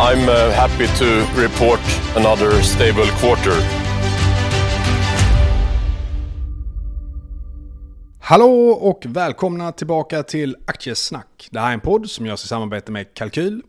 I'm uh, happy to report another stable quarter. Hallå och välkomna tillbaka till Aktiesnack. Det här är en podd som görs i samarbete med Kalkyl.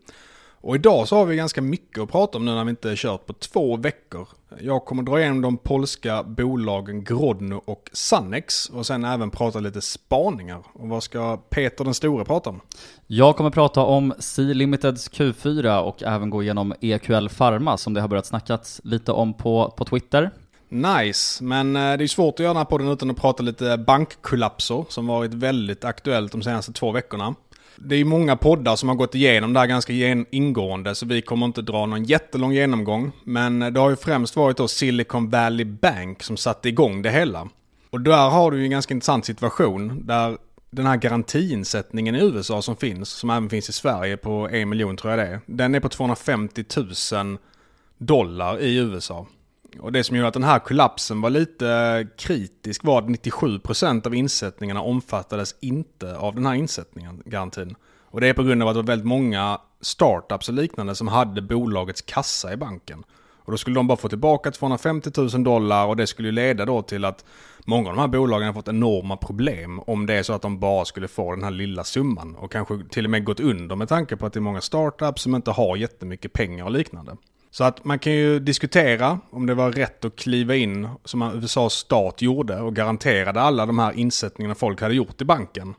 Och idag så har vi ganska mycket att prata om nu när vi inte kört på två veckor. Jag kommer dra igenom de polska bolagen Grodno och Sannex och sen även prata lite spaningar. Och vad ska Peter den store prata om? Jag kommer prata om C-Limiteds Q4 och även gå igenom EQL Pharma som det har börjat snackats lite om på, på Twitter. Nice, men eh, det är svårt att göra den här podden utan att prata lite bankkollapser som varit väldigt aktuellt de senaste två veckorna. Det är många poddar som har gått igenom det här ganska ingående så vi kommer inte dra någon jättelång genomgång. Men eh, det har ju främst varit då Silicon Valley Bank som satte igång det hela. Och där har du ju en ganska intressant situation där den här garantiinsättningen i USA som finns, som även finns i Sverige på en miljon tror jag det är. Den är på 250 000 dollar i USA. Och det som gjorde att den här kollapsen var lite eh, kritisk var att 97% av insättningarna omfattades inte av den här insättningen, garantin. Och det är på grund av att det var väldigt många startups och liknande som hade bolagets kassa i banken. Och då skulle de bara få tillbaka 250 000 dollar och det skulle ju leda då till att många av de här bolagen har fått enorma problem om det är så att de bara skulle få den här lilla summan. Och kanske till och med gått under med tanke på att det är många startups som inte har jättemycket pengar och liknande. Så att man kan ju diskutera om det var rätt att kliva in som USAs stat gjorde och garanterade alla de här insättningarna folk hade gjort i banken.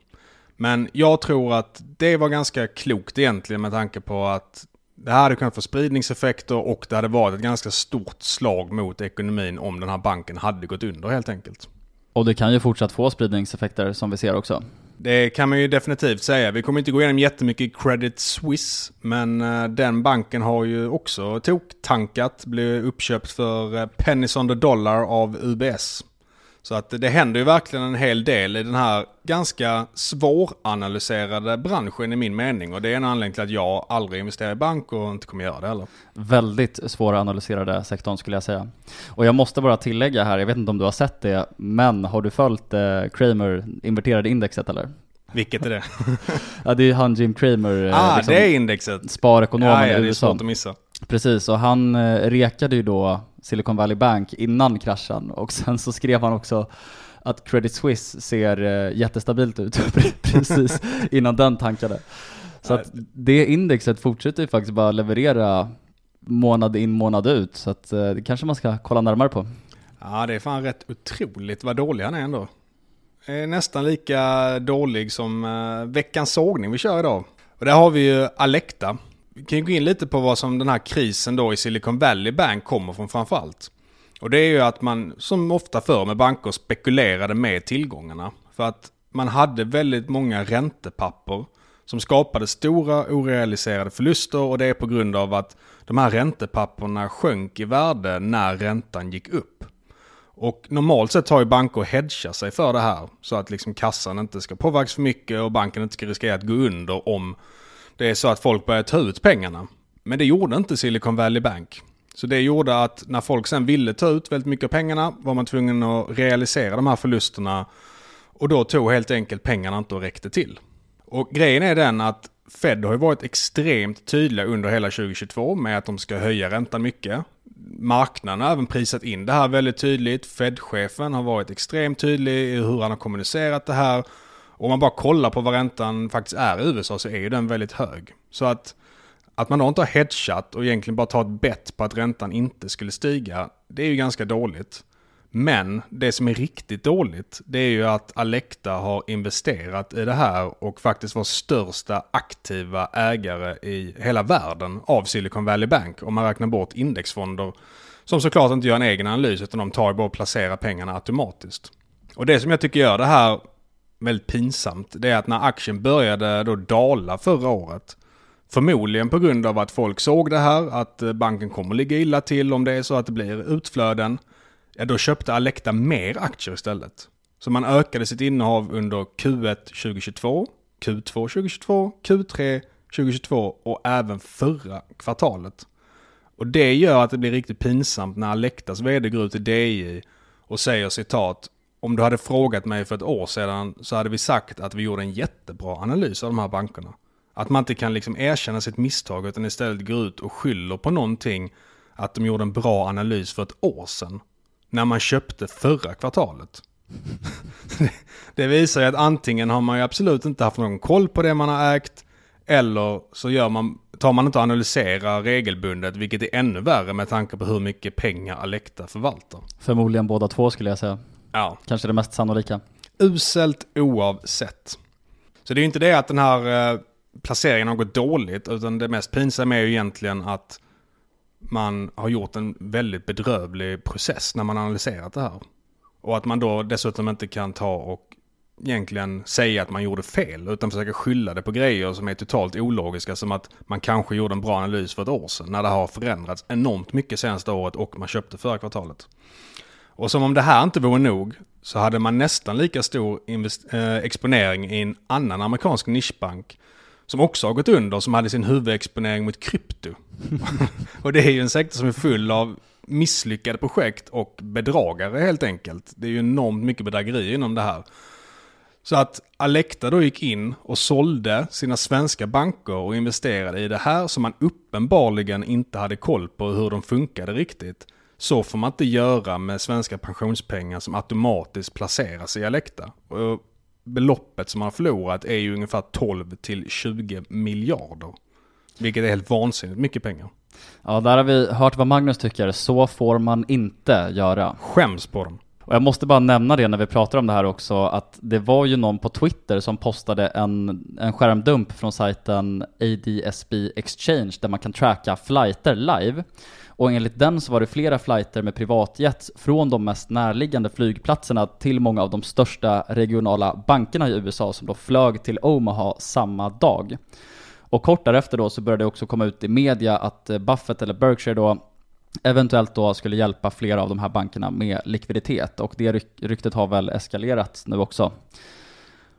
Men jag tror att det var ganska klokt egentligen med tanke på att det här hade kunnat få spridningseffekter och det hade varit ett ganska stort slag mot ekonomin om den här banken hade gått under helt enkelt. Och det kan ju fortsatt få spridningseffekter som vi ser också. Det kan man ju definitivt säga. Vi kommer inte gå igenom jättemycket Credit Suisse, men eh, den banken har ju också toktankat, blev uppköpt för eh, pennies on the dollar av UBS. Så att det händer ju verkligen en hel del i den här ganska svåranalyserade branschen i min mening. Och det är en anledning till att jag aldrig investerar i bank och inte kommer göra det heller. Väldigt svåranalyserade sektorn skulle jag säga. Och jag måste bara tillägga här, jag vet inte om du har sett det, men har du följt eh, Kramer inverterade indexet eller? Vilket är det? ja det är han Jim Kramer. Eh, ah, liksom, det är indexet. Sparekonomen ja, ja, i USA. det är svårt att missa. Precis, och han eh, rekade ju då Silicon Valley Bank innan kraschen och sen så skrev han också att Credit Suisse ser eh, jättestabilt ut precis innan den tankade. Så att det indexet fortsätter ju faktiskt bara leverera månad in månad ut så att eh, det kanske man ska kolla närmare på. Ja det är fan rätt otroligt vad dålig han är ändå. Är nästan lika dålig som veckans sågning vi kör idag. Och där har vi ju Alecta vi kan ju gå in lite på vad som den här krisen då i Silicon Valley Bank kommer från framförallt. Och det är ju att man, som ofta förr med banker, spekulerade med tillgångarna. För att man hade väldigt många räntepapper som skapade stora orealiserade förluster och det är på grund av att de här räntepapperna sjönk i värde när räntan gick upp. Och normalt sett har ju banker hedgat sig för det här så att liksom kassan inte ska påverkas för mycket och banken inte ska riskera att gå under om det är så att folk börjar ta ut pengarna. Men det gjorde inte Silicon Valley Bank. Så det gjorde att när folk sen ville ta ut väldigt mycket av pengarna var man tvungen att realisera de här förlusterna. Och då tog helt enkelt pengarna inte och räckte till. Och grejen är den att Fed har ju varit extremt tydliga under hela 2022 med att de ska höja räntan mycket. Marknaden har även prisat in det här väldigt tydligt. Fed-chefen har varit extremt tydlig i hur han har kommunicerat det här. Om man bara kollar på vad räntan faktiskt är i USA så är ju den väldigt hög. Så att Att man då inte har hedgat och egentligen bara tar ett bett på att räntan inte skulle stiga, det är ju ganska dåligt. Men det som är riktigt dåligt, det är ju att Alecta har investerat i det här och faktiskt var största aktiva ägare i hela världen av Silicon Valley Bank. Om man räknar bort indexfonder som såklart inte gör en egen analys utan de tar ju bara och placerar pengarna automatiskt. Och det som jag tycker gör det här väldigt pinsamt, det är att när aktien började då dala förra året, förmodligen på grund av att folk såg det här, att eh, banken kommer ligga illa till om det är så att det blir utflöden, ja då köpte Alecta mer aktier istället. Så man ökade sitt innehav under Q1 2022, Q2 2022, Q3 2022 och även förra kvartalet. Och det gör att det blir riktigt pinsamt när Alectas vd går ut i DI och säger citat om du hade frågat mig för ett år sedan så hade vi sagt att vi gjorde en jättebra analys av de här bankerna. Att man inte kan liksom erkänna sitt misstag utan istället går ut och skyller på någonting att de gjorde en bra analys för ett år sedan. När man köpte förra kvartalet. det visar ju att antingen har man ju absolut inte haft någon koll på det man har ägt. Eller så gör man, tar man inte och analyserar regelbundet, vilket är ännu värre med tanke på hur mycket pengar Alecta förvaltar. Förmodligen båda två skulle jag säga. Ja. Kanske det mest sannolika. Uselt oavsett. Så det är ju inte det att den här eh, placeringen har gått dåligt, utan det mest pinsamma är ju egentligen att man har gjort en väldigt bedrövlig process när man analyserat det här. Och att man då dessutom inte kan ta och egentligen säga att man gjorde fel, utan försöka skylla det på grejer som är totalt ologiska, som att man kanske gjorde en bra analys för ett år sedan, när det har förändrats enormt mycket senaste året och man köpte förra kvartalet. Och som om det här inte vore nog, så hade man nästan lika stor eh, exponering i en annan amerikansk nischbank, som också har gått under, som hade sin huvudexponering mot krypto. och det är ju en sektor som är full av misslyckade projekt och bedragare helt enkelt. Det är ju enormt mycket bedrägeri inom det här. Så att Alecta då gick in och sålde sina svenska banker och investerade i det här som man uppenbarligen inte hade koll på hur de funkade riktigt. Så får man inte göra med svenska pensionspengar som automatiskt placeras i Alecta. Och beloppet som man har förlorat är ju ungefär 12 till 20 miljarder. Vilket är helt vansinnigt mycket pengar. Ja, där har vi hört vad Magnus tycker. Så får man inte göra. Skäms på dem. Och jag måste bara nämna det när vi pratar om det här också, att det var ju någon på Twitter som postade en, en skärmdump från sajten ADSB Exchange där man kan tracka flighter live. Och enligt den så var det flera flighter med privatjets från de mest närliggande flygplatserna till många av de största regionala bankerna i USA som då flög till Omaha samma dag. Och kort därefter då så började det också komma ut i media att Buffett eller Berkshire då eventuellt då skulle hjälpa flera av de här bankerna med likviditet och det ryktet har väl eskalerat nu också.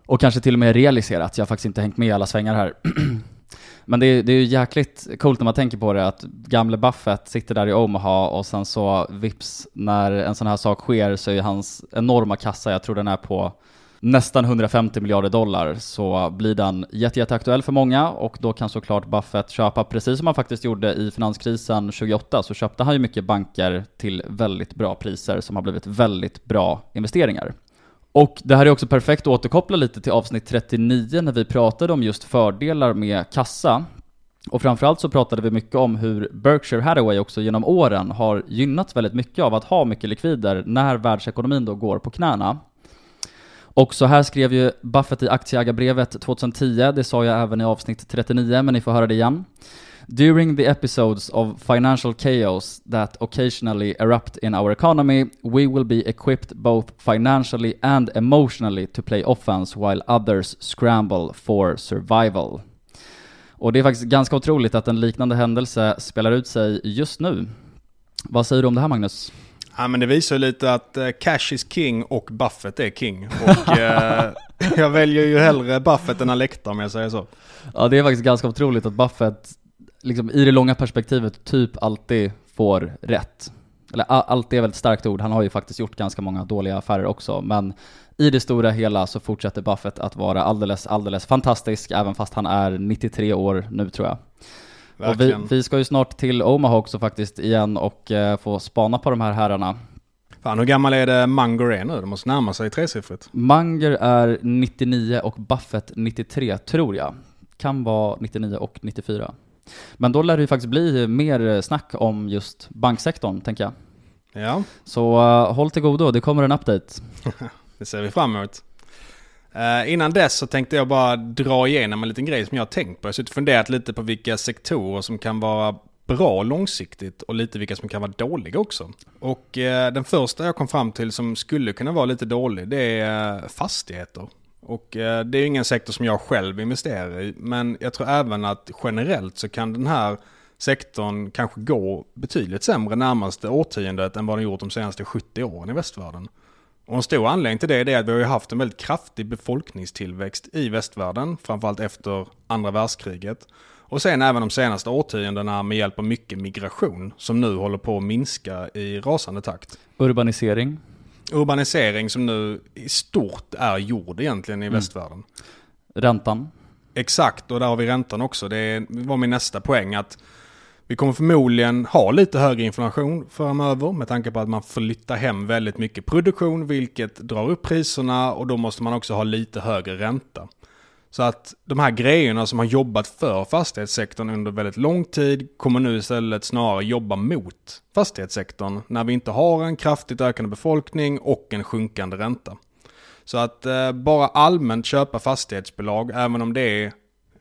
Och kanske till och med realiserat, jag har faktiskt inte hängt med i alla svängar här. Men det är, det är ju jäkligt coolt när man tänker på det att gamle Buffett sitter där i Omaha och sen så vips när en sån här sak sker så är hans enorma kassa, jag tror den är på nästan 150 miljarder dollar så blir den jättejätteaktuell för många och då kan såklart Buffett köpa, precis som han faktiskt gjorde i finanskrisen 2008, så köpte han ju mycket banker till väldigt bra priser som har blivit väldigt bra investeringar. Och det här är också perfekt att återkoppla lite till avsnitt 39 när vi pratade om just fördelar med kassa. Och framförallt så pratade vi mycket om hur Berkshire Hathaway också genom åren har gynnats väldigt mycket av att ha mycket likvider när världsekonomin då går på knäna. Och så här skrev ju Buffett i aktieägarbrevet 2010, det sa jag även i avsnitt 39, men ni får höra det igen. During the episodes of financial chaos that occasionally erupt in our economy, we will be equipped both financially and emotionally to play offense while others scramble for survival. Och det är faktiskt ganska otroligt att en liknande händelse spelar ut sig just nu. Vad säger du om det här Magnus? Ja men det visar lite att uh, cash is king och Buffett är king. Och uh, jag väljer ju hellre Buffett än Alecta om jag säger så. Ja det är faktiskt ganska otroligt att Buffett, liksom i det långa perspektivet, typ alltid får rätt. Eller alltid är väl ett starkt ord, han har ju faktiskt gjort ganska många dåliga affärer också, men i det stora hela så fortsätter Buffett att vara alldeles, alldeles fantastisk, även fast han är 93 år nu tror jag. Och vi, vi, ska ju snart till Omaha också faktiskt igen och eh, få spana på de här herrarna. Fan, hur gammal är det Munger är nu? Det måste närma sig tresiffrigt. Munger är 99 och Buffett 93, tror jag. Kan vara 99 och 94. Men då lär det ju faktiskt bli mer snack om just banksektorn, tänker jag. Ja, Så uh, håll till godo, det kommer en update. det ser vi fram emot. Eh, innan dess så tänkte jag bara dra igenom en liten grej som jag har tänkt på. Jag har suttit och funderat lite på vilka sektorer som kan vara bra långsiktigt och lite vilka som kan vara dåliga också. Och eh, den första jag kom fram till som skulle kunna vara lite dålig det är eh, fastigheter. Och det är ingen sektor som jag själv investerar i men jag tror även att generellt så kan den här sektorn kanske gå betydligt sämre närmaste årtiondet än vad den gjort de senaste 70 åren i västvärlden. Och en stor anledning till det är att vi har haft en väldigt kraftig befolkningstillväxt i västvärlden, framförallt efter andra världskriget. Och sen även de senaste årtiondena med hjälp av mycket migration som nu håller på att minska i rasande takt. Urbanisering. Urbanisering som nu i stort är gjord egentligen i västvärlden. Räntan. Exakt, och där har vi räntan också. Det var min nästa poäng att vi kommer förmodligen ha lite högre inflation framöver med tanke på att man flyttar hem väldigt mycket produktion vilket drar upp priserna och då måste man också ha lite högre ränta. Så att de här grejerna som har jobbat för fastighetssektorn under väldigt lång tid kommer nu istället snarare jobba mot fastighetssektorn när vi inte har en kraftigt ökande befolkning och en sjunkande ränta. Så att eh, bara allmänt köpa fastighetsbolag, även om det är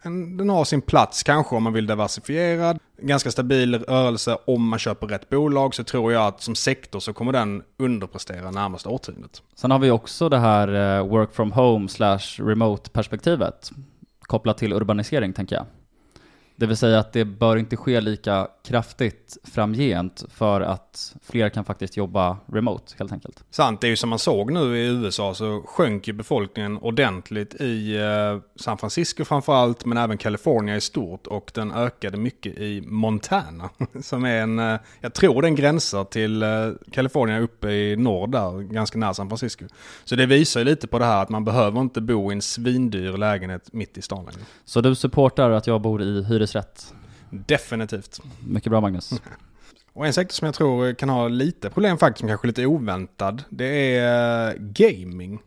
en, den har sin plats kanske om man vill diversifiera. Ganska stabil rörelse om man köper rätt bolag så tror jag att som sektor så kommer den underprestera närmaste årtiondet. Sen har vi också det här eh, work from home slash remote perspektivet kopplat till urbanisering tänker jag. Det vill säga att det bör inte ske lika kraftigt framgent för att fler kan faktiskt jobba remote helt enkelt. Sant, det är ju som man såg nu i USA så sjönk ju befolkningen ordentligt i eh, San Francisco framförallt men även Kalifornien i stort och den ökade mycket i Montana som är en, eh, jag tror den gränsar till eh, Kalifornien uppe i norr där, ganska nära San Francisco. Så det visar ju lite på det här att man behöver inte bo i en svindyr lägenhet mitt i stan längre. Så du supportar att jag bor i hyresrätt? Definitivt. Mycket bra Magnus. Och en sektor som jag tror kan ha lite problem faktiskt, som kanske är lite oväntad, det är eh, gaming.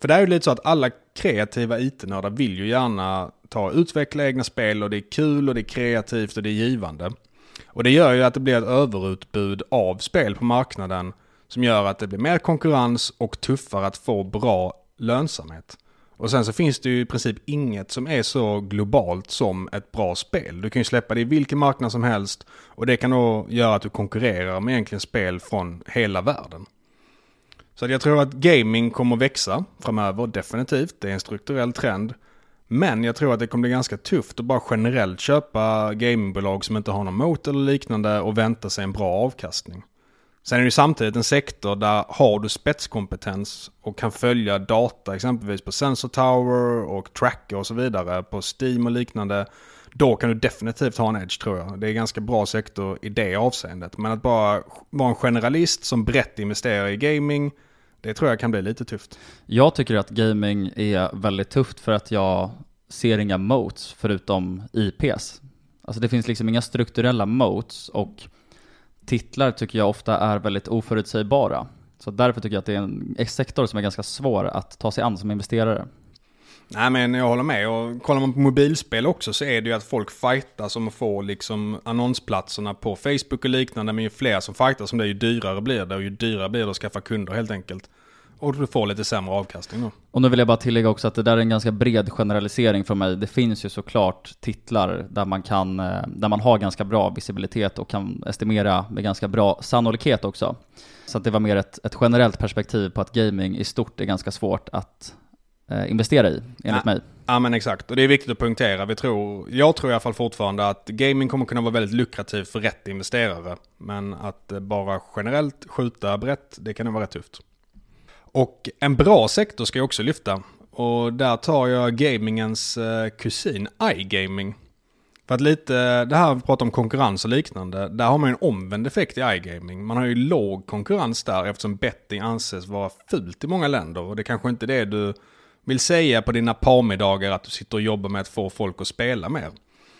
För det är ju lite så att alla kreativa IT-nördar vill ju gärna ta och utveckla egna spel och det är kul och det är kreativt och det är givande. Och det gör ju att det blir ett överutbud av spel på marknaden som gör att det blir mer konkurrens och tuffare att få bra lönsamhet. Och sen så finns det ju i princip inget som är så globalt som ett bra spel. Du kan ju släppa det i vilken marknad som helst och det kan då göra att du konkurrerar med egentligen spel från hela världen. Så jag tror att gaming kommer växa framöver, definitivt. Det är en strukturell trend. Men jag tror att det kommer bli ganska tufft att bara generellt köpa gamingbolag som inte har någon mot eller liknande och vänta sig en bra avkastning. Sen är det ju samtidigt en sektor där har du spetskompetens och kan följa data exempelvis på Sensor Tower och Tracker och så vidare på Steam och liknande. Då kan du definitivt ha en edge tror jag. Det är en ganska bra sektor i det avseendet. Men att bara vara en generalist som brett investerar i gaming, det tror jag kan bli lite tufft. Jag tycker att gaming är väldigt tufft för att jag ser inga moats förutom IPs. Alltså det finns liksom inga strukturella moats och titlar tycker jag ofta är väldigt oförutsägbara. Så därför tycker jag att det är en sektor som är ganska svår att ta sig an som investerare. Nej men jag håller med och kollar man på mobilspel också så är det ju att folk fightas om att få liksom annonsplatserna på Facebook och liknande. Men ju fler som fightas om det ju dyrare blir det och ju dyrare blir det att skaffa kunder helt enkelt. Och du får lite sämre avkastning då. Och nu vill jag bara tillägga också att det där är en ganska bred generalisering från mig. Det finns ju såklart titlar där man kan, eh, där man har ganska bra visibilitet och kan estimera med ganska bra sannolikhet också. Så att det var mer ett, ett generellt perspektiv på att gaming i stort är ganska svårt att eh, investera i, enligt Ja. mig. Ja men exakt, och det är viktigt att punktera. Vi tror, jag tror i alla fall fortfarande att gaming kommer kunna vara väldigt lukrativt för rätt investerare. Men att eh, bara generellt skjuta brett, det kan nog vara rätt tufft. Och en bra sektor ska jag också lyfta. Och där tar jag gamingens eh, kusin, iGaming. För att lite, det här vi pratar om konkurrens och liknande, där har man ju en omvänd effekt i iGaming. Man har ju låg konkurrens där eftersom betting anses vara fult i många länder. Och det kanske inte är det du vill säga på dina parmiddagar att du sitter och jobbar med att få folk att spela mer.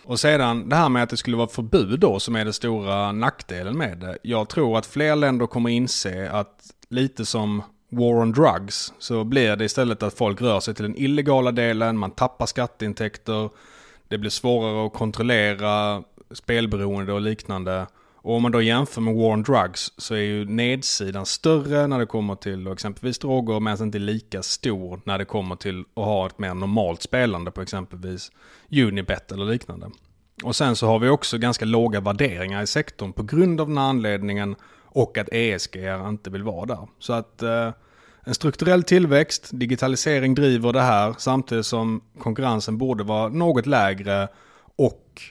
Och sedan det här med att det skulle vara förbud då som är den stora nackdelen med det. Jag tror att fler länder kommer inse att lite som war on drugs så blir det istället att folk rör sig till den illegala delen, man tappar skatteintäkter, det blir svårare att kontrollera spelberoende och liknande. Och om man då jämför med War on Drugs så är ju nedsidan större när det kommer till exempelvis droger medan alltså inte lika stor när det kommer till att ha ett mer normalt spelande på exempelvis Unibet eller liknande. Och sen så har vi också ganska låga värderingar i sektorn på grund av den här anledningen och att ESG inte vill vara där. Så att eh, en strukturell tillväxt, digitalisering driver det här samtidigt som konkurrensen borde vara något lägre och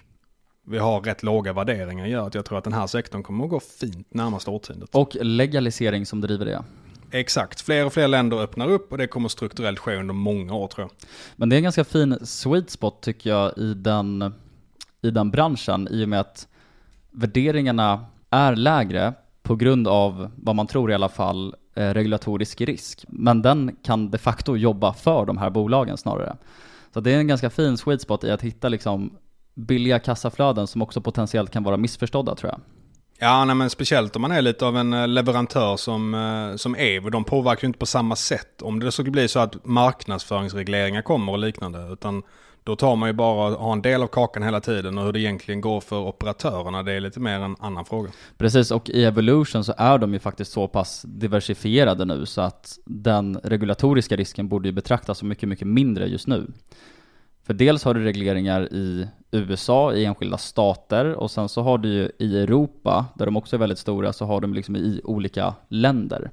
vi har rätt låga värderingar gör att jag tror att den här sektorn kommer att gå fint närmaste årtiondet. Och legalisering som driver det. Exakt, fler och fler länder öppnar upp och det kommer strukturellt ske under många år tror jag. Men det är en ganska fin sweet spot tycker jag i den, i den branschen i och med att värderingarna är lägre på grund av, vad man tror i alla fall, eh, regulatorisk risk. Men den kan de facto jobba för de här bolagen snarare. Så det är en ganska fin sweet spot i att hitta liksom billiga kassaflöden som också potentiellt kan vara missförstådda tror jag. Ja, nej, men speciellt om man är lite av en eh, leverantör som, eh, som Evo. De påverkar ju inte på samma sätt. Om det skulle bli så att marknadsföringsregleringar kommer och liknande. Utan då tar man ju bara ha en del av kakan hela tiden och hur det egentligen går för operatörerna, det är lite mer en annan fråga. Precis, och i Evolution så är de ju faktiskt så pass diversifierade nu så att den regulatoriska risken borde ju betraktas som mycket, mycket mindre just nu. För dels har du regleringar i USA, i enskilda stater och sen så har du ju i Europa, där de också är väldigt stora, så har de liksom i olika länder.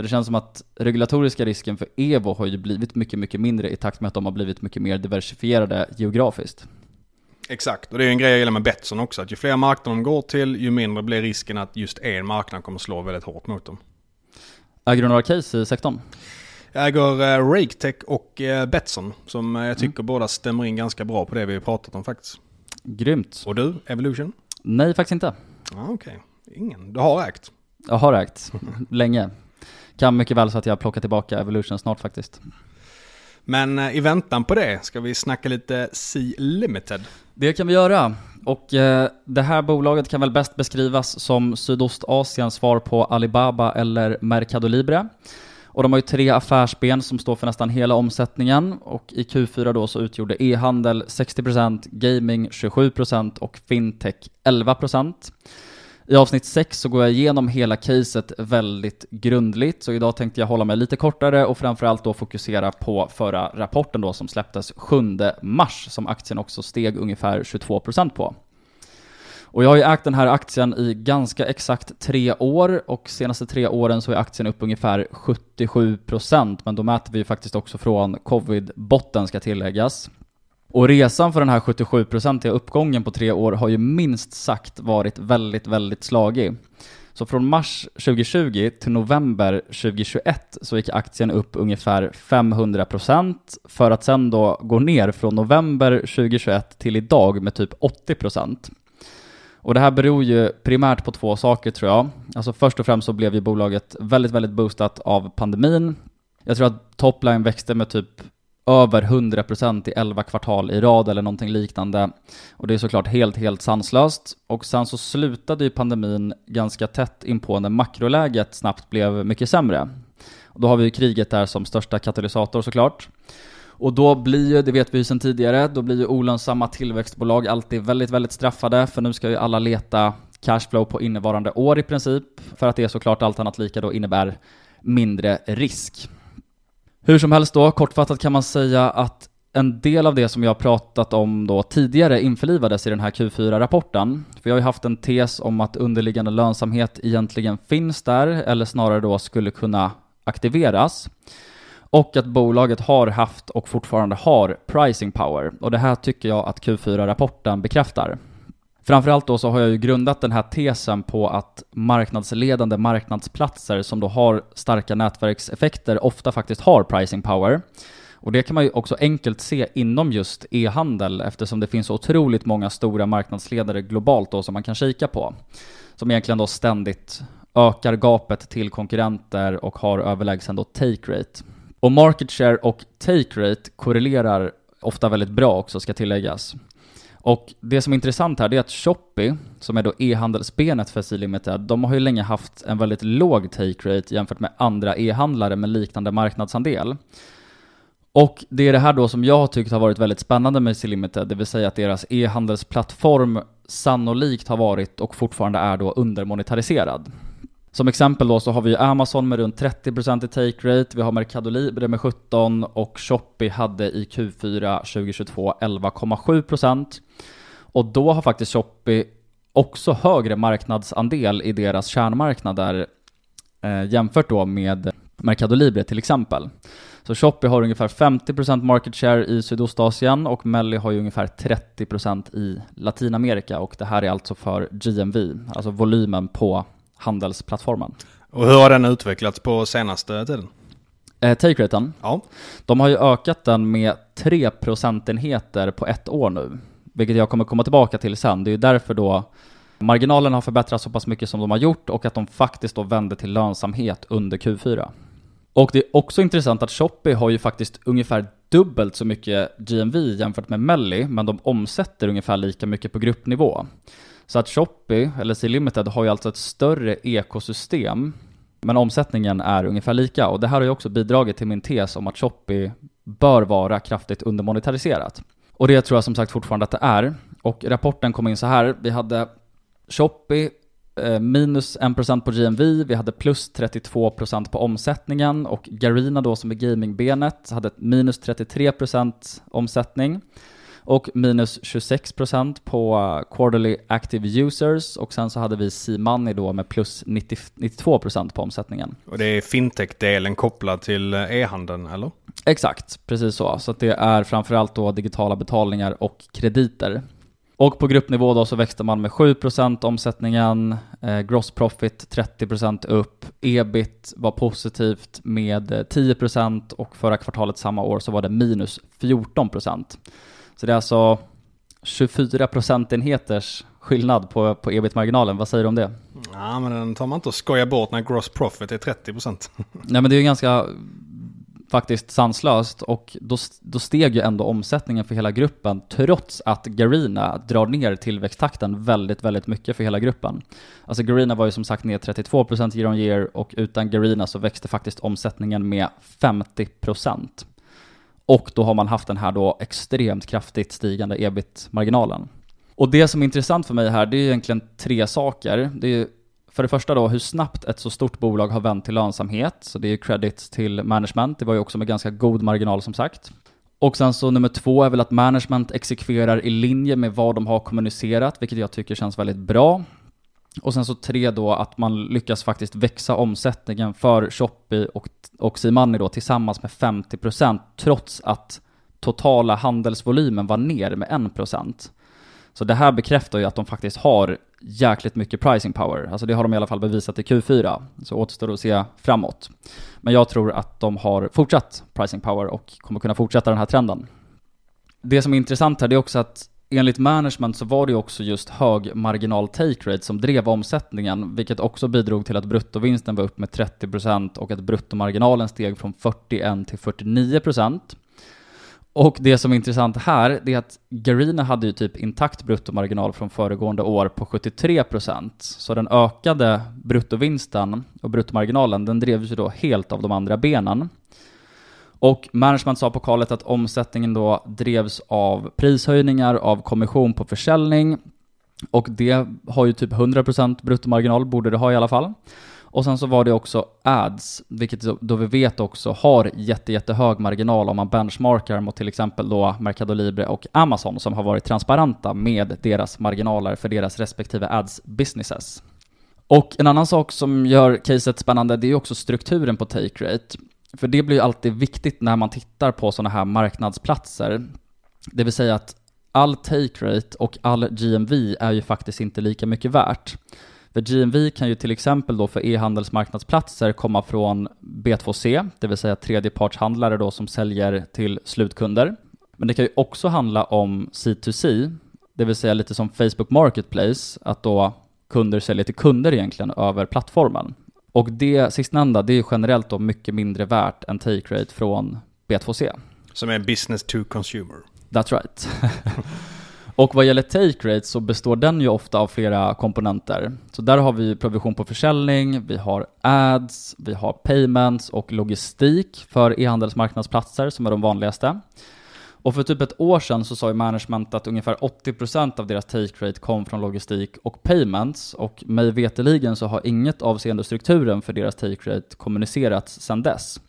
Så det känns som att regulatoriska risken för Evo har ju blivit mycket, mycket mindre i takt med att de har blivit mycket mer diversifierade geografiskt. Exakt, och det är en grej jag gillar med Betsson också, att ju fler marknader de går till, ju mindre blir risken att just en marknad kommer slå väldigt hårt mot dem. Äger du några case i sektorn? Jag äger uh, RakeTech och uh, Betsson, som uh, jag tycker mm. båda stämmer in ganska bra på det vi har pratat om faktiskt. Grymt. Och du, Evolution? Nej, faktiskt inte. Ah, Okej, okay. ingen. Du har ägt? Jag har ägt, länge. Kan mycket väl så att jag plockar tillbaka Evolution snart faktiskt. Men eh, i väntan på det ska vi snacka lite Sea Limited. Det kan vi göra. Och eh, det här bolaget kan väl bäst beskrivas som Sydostasiens svar på Alibaba eller Mercado Libre. Och de har ju tre affärsben som står för nästan hela omsättningen och i Q4 då så utgjorde e-handel 60%, gaming 27% och fintech 11%. I avsnitt 6 så går jag igenom hela caset väldigt grundligt, så idag tänkte jag hålla mig lite kortare och framförallt då fokusera på förra rapporten då som släpptes 7 mars, som aktien också steg ungefär 22% på. Och jag har ju ägt den här aktien i ganska exakt tre år och senaste tre åren så är aktien upp ungefär 77% men då mäter vi ju faktiskt också från covid-botten ska tilläggas. Och resan för den här 77-procentiga uppgången på tre år har ju minst sagt varit väldigt, väldigt slagig. Så från mars 2020 till november 2021 så gick aktien upp ungefär 500% för att sen då gå ner från november 2021 till idag med typ 80%. Och det här beror ju primärt på två saker tror jag. Alltså först och främst så blev ju bolaget väldigt, väldigt boostat av pandemin. Jag tror att topline växte med typ över 100% i 11 kvartal i rad eller någonting liknande. Och det är såklart helt, helt sanslöst. Och sen så slutade ju pandemin ganska tätt inpå när makroläget snabbt blev mycket sämre. Och då har vi ju kriget där som största katalysator såklart. Och då blir ju, det vet vi ju sedan tidigare, då blir ju olönsamma tillväxtbolag alltid väldigt, väldigt straffade, för nu ska ju alla leta cashflow på innevarande år i princip, för att det såklart allt annat lika då innebär mindre risk. Hur som helst då, kortfattat kan man säga att en del av det som jag pratat om då tidigare införlivades i den här Q4-rapporten. Vi har ju haft en tes om att underliggande lönsamhet egentligen finns där, eller snarare då skulle kunna aktiveras. Och att bolaget har haft och fortfarande har pricing power. Och det här tycker jag att Q4-rapporten bekräftar. Framförallt då så har jag ju grundat den här tesen på att marknadsledande marknadsplatser som då har starka nätverkseffekter ofta faktiskt har pricing power. Och det kan man ju också enkelt se inom just e-handel eftersom det finns så otroligt många stora marknadsledare globalt då som man kan kika på. Som egentligen då ständigt ökar gapet till konkurrenter och har överlägsen då take rate. Och market share och take rate korrelerar ofta väldigt bra också ska tilläggas. Och det som är intressant här, det är att Shopee, som är då e-handelsbenet för C-Limited, de har ju länge haft en väldigt låg take rate jämfört med andra e-handlare med liknande marknadsandel. Och det är det här då som jag har tyckt har varit väldigt spännande med C-Limited, det vill säga att deras e-handelsplattform sannolikt har varit och fortfarande är då undermonetariserad. Som exempel då så har vi Amazon med runt 30% i take rate, vi har Mercado Libre med 17 och Shopee hade i Q4 2022 11,7% och då har faktiskt Shopee också högre marknadsandel i deras kärnmarknader eh, jämfört då med Mercado Libre till exempel. Så Shopee har ungefär 50% market share i Sydostasien och Melli har ju ungefär 30% i Latinamerika och det här är alltså för GMV, alltså volymen på handelsplattformen. Och hur har den utvecklats på senaste tiden? Eh, take raten, Ja. de har ju ökat den med 3 procentenheter på ett år nu, vilket jag kommer komma tillbaka till sen. Det är ju därför då marginalen har förbättrats så pass mycket som de har gjort och att de faktiskt då vände till lönsamhet under Q4. Och det är också intressant att Shopee har ju faktiskt ungefär dubbelt så mycket GMV jämfört med Melli, men de omsätter ungefär lika mycket på gruppnivå. Så att Shopee, eller C-Limited, har ju alltså ett större ekosystem, men omsättningen är ungefär lika. Och det här har ju också bidragit till min tes om att Shopee bör vara kraftigt undermonetariserat. Och det tror jag som sagt fortfarande att det är. Och rapporten kom in så här, vi hade Shopee eh, minus 1% på GMV, vi hade plus 32% på omsättningen och Garina då som är gamingbenet hade minus 33% omsättning och minus 26% på uh, quarterly active users och sen så hade vi C-Money då med plus 90, 92% på omsättningen. Och det är fintech-delen kopplad till eh, e-handeln, eller? Exakt, precis så. Så att det är framförallt då digitala betalningar och krediter. Och på gruppnivå då så växte man med 7% omsättningen, eh, gross profit 30% upp, ebit var positivt med eh, 10% och förra kvartalet samma år så var det minus 14%. Så det är alltså 24 procentenheters skillnad på, på ebit-marginalen. Vad säger du om det? Ja, men den tar man inte och skojar bort när gross profit är 30%. Nej men det är ju ganska faktiskt sanslöst och då, då steg ju ändå omsättningen för hela gruppen trots att Garina drar ner tillväxttakten väldigt, väldigt mycket för hela gruppen. Alltså Garina var ju som sagt ner 32% year on year och utan Garina så växte faktiskt omsättningen med 50%. Och då har man haft den här då extremt kraftigt stigande ebit-marginalen. Och det som är intressant för mig här, det är egentligen tre saker. Det är för det första då hur snabbt ett så stort bolag har vänt till lönsamhet, så det är ju credit till management, det var ju också med ganska god marginal som sagt. Och sen så nummer två är väl att management exekverar i linje med vad de har kommunicerat, vilket jag tycker känns väldigt bra. Och sen så tre då att man lyckas faktiskt växa omsättningen för Shopee och, och Simani då tillsammans med 50% trots att totala handelsvolymen var ner med 1%. Så det här bekräftar ju att de faktiskt har jäkligt mycket pricing power. Alltså det har de i alla fall bevisat i Q4. Så återstår det att se framåt. Men jag tror att de har fortsatt pricing power och kommer kunna fortsätta den här trenden. Det som är intressant här det är också att enligt management så var det ju också just hög marginal take rate som drev omsättningen, vilket också bidrog till att bruttovinsten var upp med 30% och att bruttomarginalen steg från 41 till 49%. Och det som är intressant här, det är att Garina hade ju typ intakt bruttomarginal från föregående år på 73%. Så den ökade bruttovinsten och bruttomarginalen, den drevs ju då helt av de andra benen. Och management sa på kallet att omsättningen då drevs av prishöjningar, av kommission på försäljning. Och det har ju typ 100% bruttomarginal, borde det ha i alla fall. Och sen så var det också ads, vilket då vi vet också har jätte, jättehög marginal om man benchmarkar mot till exempel då Mercado Libre och Amazon som har varit transparenta med deras marginaler för deras respektive ads businesses. Och en annan sak som gör caset spännande, det är ju också strukturen på take rate. För det blir ju alltid viktigt när man tittar på sådana här marknadsplatser. Det vill säga att all take rate och all GMV är ju faktiskt inte lika mycket värt. För GMV kan ju till exempel då för e-handelsmarknadsplatser komma från B2C, det vill säga tredjepartshandlare då som säljer till slutkunder. Men det kan ju också handla om C2C, det vill säga lite som Facebook Marketplace, att då kunder säljer till kunder egentligen över plattformen. Och det sistnämnda, det är generellt då mycket mindre värt än take rate från B2C. Som är business to consumer. That's right. Och vad gäller take rate så består den ju ofta av flera komponenter. Så där har vi provision på försäljning, vi har ads, vi har payments och logistik för e-handelsmarknadsplatser som är de vanligaste. Och för typ ett år sedan så sa ju management att ungefär 80% av deras take rate kom från logistik och payments och mig veteligen så har inget avseende strukturen för deras take rate kommunicerats sedan dess.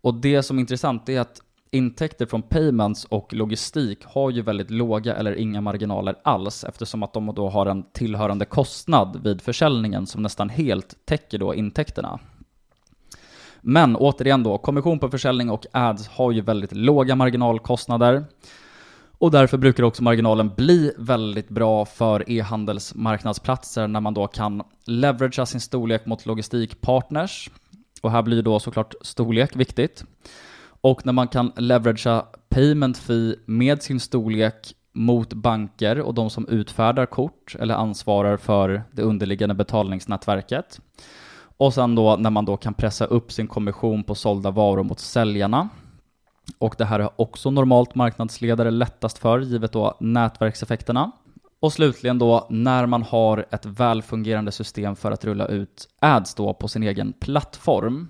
Och det som är intressant är att intäkter från payments och logistik har ju väldigt låga eller inga marginaler alls eftersom att de då har en tillhörande kostnad vid försäljningen som nästan helt täcker då intäkterna. Men återigen då, kommission på försäljning och ads har ju väldigt låga marginalkostnader. Och därför brukar också marginalen bli väldigt bra för e-handelsmarknadsplatser när man då kan leveragea sin storlek mot logistikpartners. Och här blir då såklart storlek viktigt. Och när man kan leveragea payment fee med sin storlek mot banker och de som utfärdar kort eller ansvarar för det underliggande betalningsnätverket. Och sen då när man då kan pressa upp sin kommission på sålda varor mot säljarna. Och det här är också normalt marknadsledare lättast för, givet då nätverkseffekterna. Och slutligen då, när man har ett välfungerande system för att rulla ut ads då på sin egen plattform.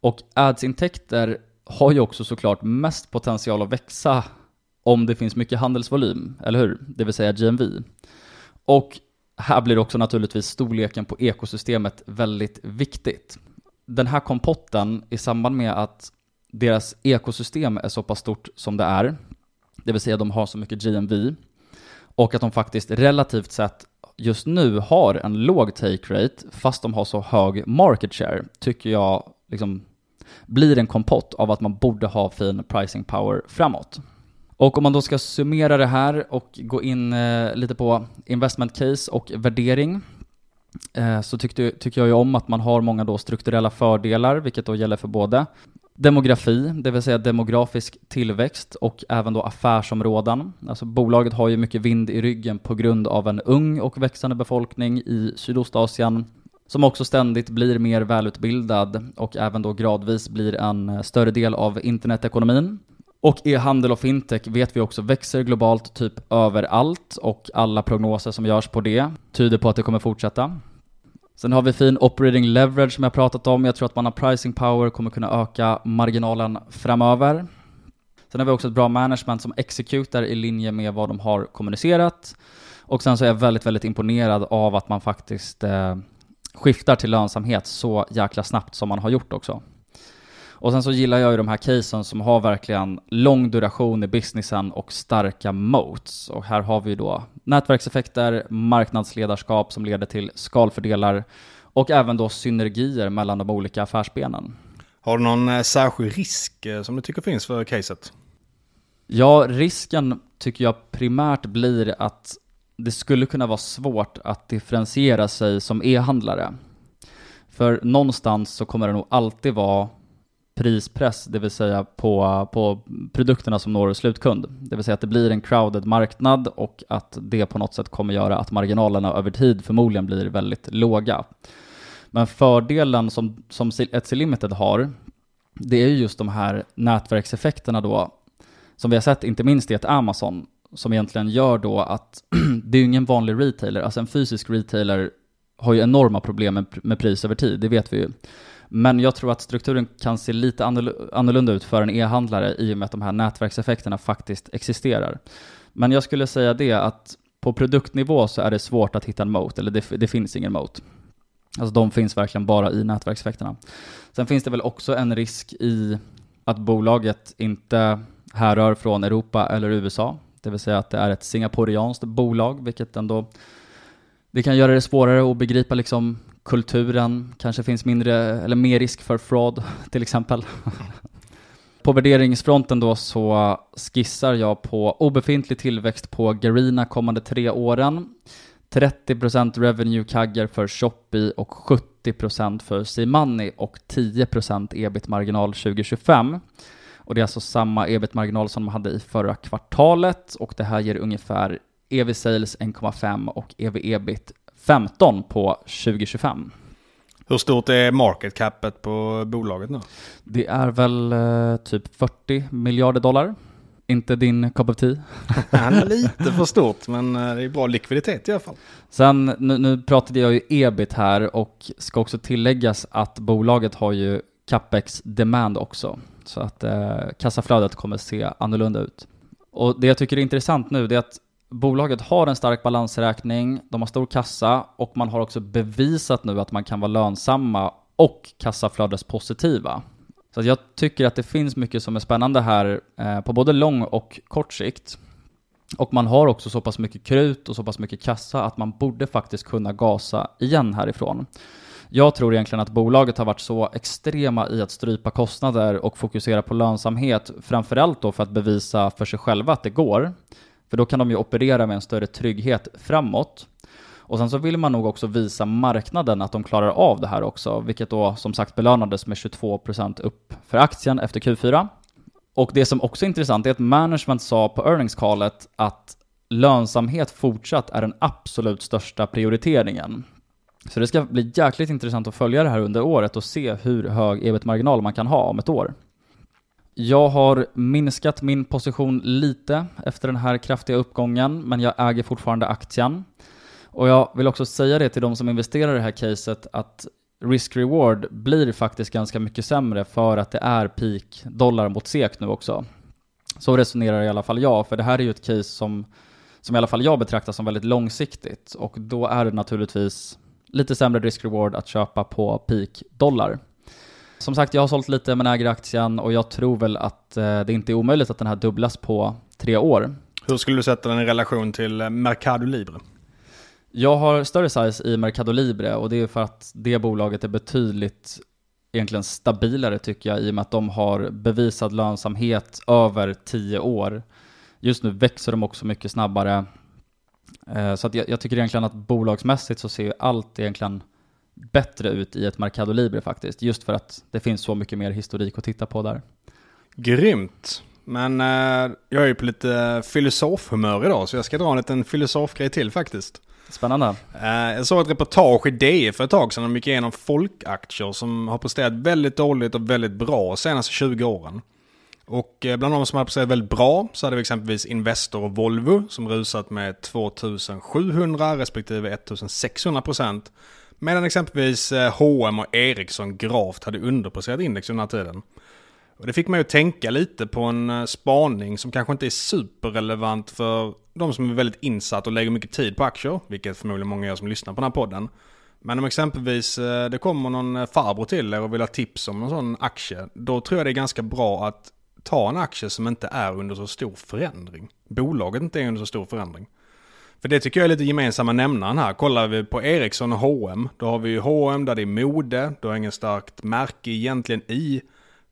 Och ads-intäkter har ju också såklart mest potential att växa om det finns mycket handelsvolym, eller hur? Det vill säga GMV. Och här blir också naturligtvis storleken på ekosystemet väldigt viktigt. Den här kompotten i samband med att deras ekosystem är så pass stort som det är, det vill säga de har så mycket GMV, och att de faktiskt relativt sett just nu har en låg take rate, fast de har så hög market share, tycker jag liksom blir en kompott av att man borde ha fin pricing power framåt. Och om man då ska summera det här och gå in eh, lite på investment case och värdering eh, så tyckte, tycker jag ju om att man har många då strukturella fördelar, vilket då gäller för både demografi, det vill säga demografisk tillväxt och även då affärsområden. Alltså bolaget har ju mycket vind i ryggen på grund av en ung och växande befolkning i Sydostasien som också ständigt blir mer välutbildad och även då gradvis blir en eh, större del av internetekonomin. Och e-handel och fintech vet vi också växer globalt typ överallt och alla prognoser som görs på det tyder på att det kommer fortsätta. Sen har vi fin operating leverage som jag pratat om. Jag tror att man har pricing power, kommer kunna öka marginalen framöver. Sen har vi också ett bra management som executar i linje med vad de har kommunicerat. Och sen så är jag väldigt, väldigt imponerad av att man faktiskt eh, skiftar till lönsamhet så jäkla snabbt som man har gjort också. Och sen så gillar jag ju de här casen som har verkligen lång duration i businessen och starka moats. Och här har vi då nätverkseffekter, marknadsledarskap som leder till skalfördelar och även då synergier mellan de olika affärsbenen. Har du någon eh, särskild risk eh, som du tycker finns för caset? Ja, risken tycker jag primärt blir att det skulle kunna vara svårt att differentiera sig som e-handlare. För någonstans så kommer det nog alltid vara prispress, det vill säga på, på produkterna som når slutkund. Det vill säga att det blir en crowded marknad och att det på något sätt kommer göra att marginalerna över tid förmodligen blir väldigt låga. Men fördelen som, som Etsy Limited har, det är ju just de här nätverkseffekterna då, som vi har sett inte minst i ett Amazon, som egentligen gör då att det är ju ingen vanlig retailer, alltså en fysisk retailer har ju enorma problem med, med pris över tid, det vet vi ju. Men jag tror att strukturen kan se lite annorlunda ut för en e-handlare i och med att de här nätverkseffekterna faktiskt existerar. Men jag skulle säga det att på produktnivå så är det svårt att hitta en moat, eller det, det finns ingen moat. Alltså de finns verkligen bara i nätverkseffekterna. Sen finns det väl också en risk i att bolaget inte härrör från Europa eller USA, det vill säga att det är ett singaporianskt bolag, vilket ändå det kan göra det svårare att begripa liksom kulturen, kanske finns mindre eller mer risk för fraud till exempel. på värderingsfronten då så skissar jag på obefintlig tillväxt på Garina kommande tre åren. 30% revenue kagger för Shopee och 70% för C-Money och 10% ebit-marginal 2025. Och det är alltså samma ebit-marginal som de hade i förra kvartalet och det här ger ungefär EV-sales 1,5 och EV-ebit 15 på 2025. Hur stort är market capet på bolaget nu? Det är väl eh, typ 40 miljarder dollar. Inte din cup of tea. lite för stort, men eh, det är bra likviditet i alla fall. Sen, nu, nu pratade jag ju ebit här och ska också tilläggas att bolaget har ju capex demand också. Så att eh, kassaflödet kommer se annorlunda ut. Och det jag tycker är intressant nu det är att bolaget har en stark balansräkning, de har stor kassa och man har också bevisat nu att man kan vara lönsamma och kassaflödespositiva. Så att jag tycker att det finns mycket som är spännande här eh, på både lång och kort sikt. Och man har också så pass mycket krut och så pass mycket kassa att man borde faktiskt kunna gasa igen härifrån. Jag tror egentligen att bolaget har varit så extrema i att strypa kostnader och fokusera på lönsamhet, framförallt då för att bevisa för sig själva att det går. För då kan de ju operera med en större trygghet framåt. Och sen så vill man nog också visa marknaden att de klarar av det här också, vilket då som sagt belönades med 22% upp för aktien efter Q4. Och det som också är intressant är att management sa på earnings-callet att lönsamhet fortsatt är den absolut största prioriteringen. Så det ska bli jäkligt intressant att följa det här under året och se hur hög ebit-marginal man kan ha om ett år. Jag har minskat min position lite efter den här kraftiga uppgången, men jag äger fortfarande aktien. Och jag vill också säga det till de som investerar i det här caset att risk-reward blir faktiskt ganska mycket sämre för att det är peak dollar mot SEK nu också. Så resonerar i alla fall jag, för det här är ju ett case som, som i alla fall jag betraktar som väldigt långsiktigt och då är det naturligtvis lite sämre risk-reward att köpa på peak dollar. Som sagt, jag har sålt lite men äger aktien och jag tror väl att eh, det inte är omöjligt att den här dubblas på tre år. Hur skulle du sätta den i relation till eh, Mercado Libre? Jag har större size i Mercado Libre och det är för att det bolaget är betydligt egentligen stabilare tycker jag i och med att de har bevisad lönsamhet över tio år. Just nu växer de också mycket snabbare. Eh, så att jag, jag tycker egentligen att bolagsmässigt så ser allt egentligen bättre ut i ett Mercado Libre faktiskt. Just för att det finns så mycket mer historik att titta på där. Grymt! Men eh, jag är ju på lite filosofhumör idag så jag ska dra en liten filosofgrej till faktiskt. Spännande. Eh, jag såg ett reportage i DI för ett tag sedan. De gick igenom folkaktier som har presterat väldigt dåligt och väldigt bra de senaste 20 åren. Och eh, bland de som har presterat väldigt bra så hade vi exempelvis Investor och Volvo som rusat med 2700 respektive 1600 procent. Medan exempelvis H&M och Ericsson gravt hade underpresterat index under den här tiden. Och det fick mig att tänka lite på en eh, spaning som kanske inte är superrelevant för de som är väldigt insatt och lägger mycket tid på aktier, vilket förmodligen många gör som lyssnar på den här podden. Men om exempelvis eh, det kommer någon farbror till er och vill ha tips om någon sån aktie, då tror jag det är ganska bra att ta en aktie som inte är under så stor förändring. Bolaget inte är under så stor förändring. För det tycker jag är lite gemensamma nämnaren här. Kollar vi på Ericsson och H&M då har vi ju H&M där det är mode, du har ingen starkt märke egentligen i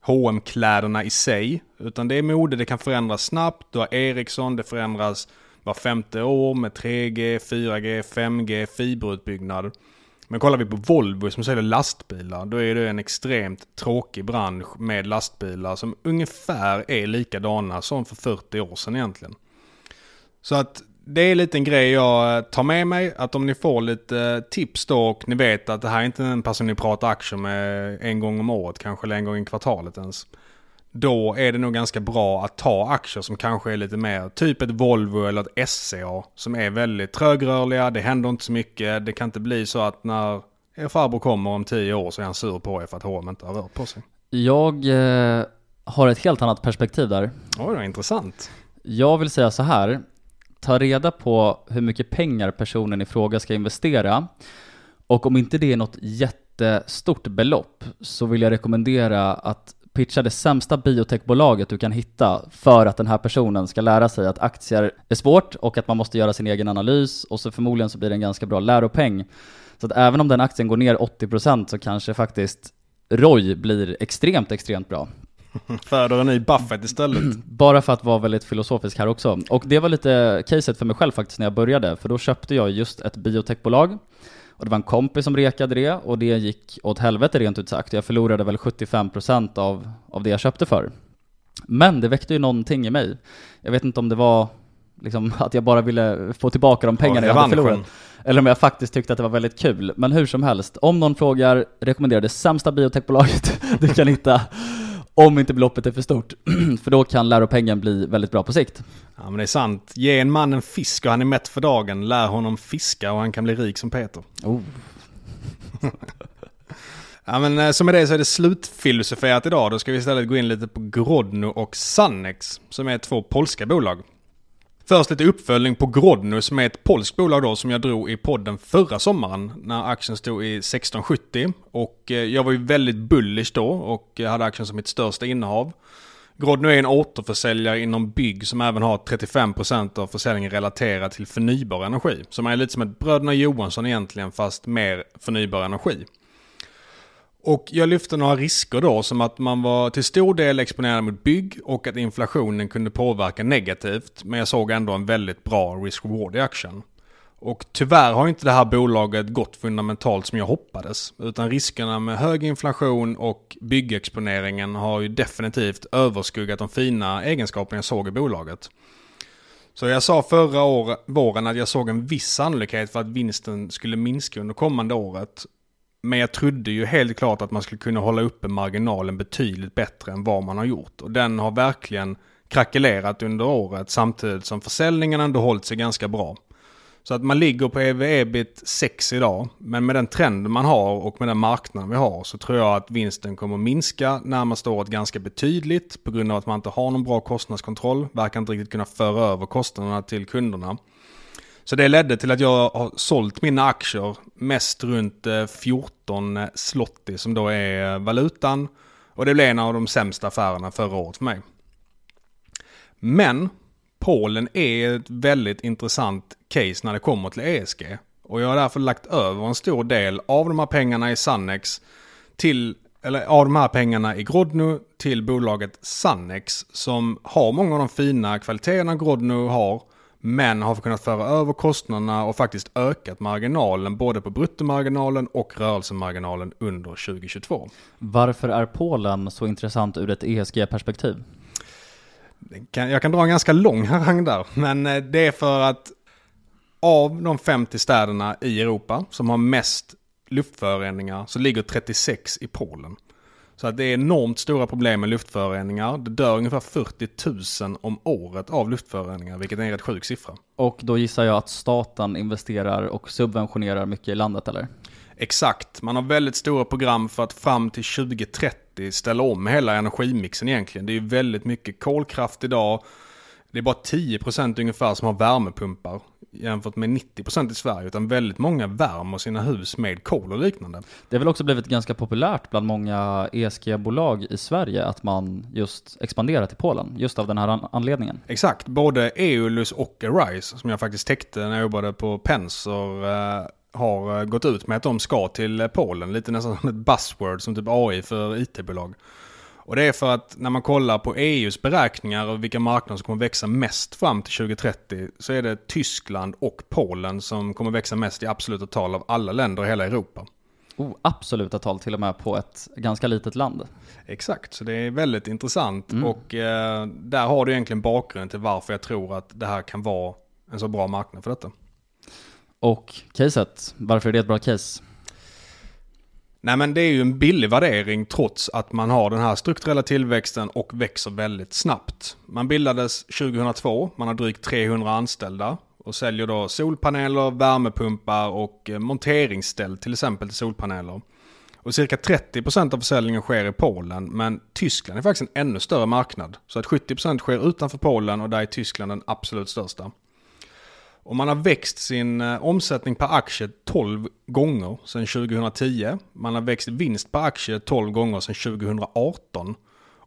hm kläderna i sig. Utan det är mode, det kan förändras snabbt. Du har Ericsson, det förändras var femte år med 3G, 4G, 5G, fiberutbyggnad. Men kollar vi på Volvo som säljer lastbilar, då är det en extremt tråkig bransch med lastbilar som ungefär är likadana som för 40 år sedan egentligen. Så att det är en liten grej jag tar med mig. Att om ni får lite tips då och ni vet att det här är inte en person ni pratar aktier med en gång om året, kanske eller en gång i kvartalet ens. Då är det nog ganska bra att ta aktier som kanske är lite mer, typ ett Volvo eller ett SCA. Som är väldigt trögrörliga, det händer inte så mycket. Det kan inte bli så att när er farbror kommer om tio år så är han sur på er för att H&M inte har rört på sig. Jag eh, har ett helt annat perspektiv där. Oj, det intressant. Jag vill säga så här, ta reda på hur mycket pengar personen i fråga ska investera. Och om inte det är något jättestort belopp så vill jag rekommendera att pitcha det sämsta biotechbolaget du kan hitta för att den här personen ska lära sig att aktier är svårt och att man måste göra sin egen analys och så förmodligen så blir det en ganska bra läropeng. Så att även om den aktien går ner 80% så kanske faktiskt ROI blir extremt, extremt bra. Föder en ny Buffett istället. Bara för att vara väldigt filosofisk här också. Och det var lite caset för mig själv faktiskt när jag började, för då köpte jag just ett biotechbolag. Och det var en kompis som rekade det och det gick åt helvete rent ut sagt. Jag förlorade väl 75% av, av det jag köpte för. Men det väckte ju någonting i mig. Jag vet inte om det var liksom att jag bara ville få tillbaka de pengarna jag hade förlorat. Eller om jag faktiskt tyckte att det var väldigt kul. Men hur som helst, om någon frågar, rekommenderar det sämsta biotechbolaget du kan hitta om inte beloppet är för stort. för då kan läropengen bli väldigt bra på sikt. Ja men det är sant. Ge en man en fisk och han är mätt för dagen. Lär honom fiska och han kan bli rik som Peter. Oh. Ja men eh, som med det så är det slutfilosoferat idag. Då ska vi istället gå in lite på Grodno och Sannex som är två polska bolag. Först lite uppföljning på Grodno som är ett polskt bolag då som jag drog i podden förra sommaren när aktien stod i 1670. Och eh, jag var ju väldigt bullish då och eh, hade aktien som mitt största innehav. Grodno är en återförsäljare inom bygg som även har 35% av försäljningen relaterad till förnybar energi. Så man är lite som ett Bröderna Johansson egentligen fast mer förnybar energi. Och jag lyfte några risker då som att man var till stor del exponerad mot bygg och att inflationen kunde påverka negativt. Men jag såg ändå en väldigt bra risk-reward i aktien. Och tyvärr har inte det här bolaget gått fundamentalt som jag hoppades. Utan riskerna med hög inflation och byggexponeringen har ju definitivt överskuggat de fina egenskaperna jag såg i bolaget. Så jag sa förra år, våren att jag såg en viss sannolikhet för att vinsten skulle minska under kommande året. Men jag trodde ju helt klart att man skulle kunna hålla uppe marginalen betydligt bättre än vad man har gjort. Och den har verkligen krackelerat under året samtidigt som försäljningen ändå hållit sig ganska bra. Så att man ligger på ev-ebit 6 idag. Men med den trenden man har och med den marknaden vi har så tror jag att vinsten kommer minska närmaste året ganska betydligt på grund av att man inte har någon bra kostnadskontroll. Verkar inte riktigt kunna föra över kostnaderna till kunderna. Så det ledde till att jag har sålt mina aktier mest runt eh, 14 eh, slotti som då är eh, valutan. Och det blev en av de sämsta affärerna förra året för mig. Men Polen är ett väldigt intressant case när det kommer till ESG. Och jag har därför lagt över en stor del av de här pengarna i Sannex till, eller av de här pengarna i Grodno till bolaget Sannex som har många av de fina kvaliteterna Grodno har men har kunnat föra över kostnaderna och faktiskt ökat marginalen både på bruttomarginalen och rörelsemarginalen under 2022. Varför är Polen så intressant ur ett ESG-perspektiv? Jag kan dra en ganska lång harang där, men eh, det är för att av de 50 städerna i Europa som har mest luftföroreningar så ligger 36 i Polen. Så att det är enormt stora problem med luftföroreningar. Det dör ungefär 40 000 om året av luftföroreningar, vilket är en rätt sjuk siffra. Och då gissar jag att staten investerar och subventionerar mycket i landet, eller? Exakt. Man har väldigt stora program för att fram till 2030 ställa om hela energimixen egentligen. Det är väldigt mycket kolkraft idag. Det är bara 10% ungefär som har värmepumpar jämfört med 90% i Sverige. Utan väldigt många värmer sina hus med kol och liknande. Det har väl också blivit ganska populärt bland många ESG-bolag i Sverige att man just expanderar till Polen, just av den här anledningen. Exakt, både Eolus och Arise som jag faktiskt täckte när jag jobbade på Pensor eh, har gått ut med att de ska till Polen. Lite nästan som ett buzzword som typ AI för IT-bolag. Och det är för att när man kollar på EUs beräkningar och vilka marknader som kommer växa mest fram till 2030 så är det Tyskland och Polen som kommer växa mest i absoluta tal av alla länder i hela Europa. Oh, absoluta tal till och med på ett ganska litet land. Exakt, så det är väldigt intressant mm. och eh, där har du egentligen bakgrunden till varför jag tror att det här kan vara en så bra marknad för detta. Och caset, varför är det ett bra case? Nej men det är ju en billig värdering trots att man har den här strukturella tillväxten och växer väldigt snabbt. Man bildades 2002, man har drygt 300 anställda och säljer då solpaneler, värmepumpar och eh, monteringsställ till exempel till solpaneler. Och cirka 30% av försäljningen sker i Polen, men Tyskland är faktiskt en ännu större marknad. Så att 70% sker utanför Polen och där är Tyskland den absolut största. Och man har växt sin eh, omsättning per aktie 12 gånger sedan 2010. Man har växt vinst per aktie 12 gånger sedan 2018.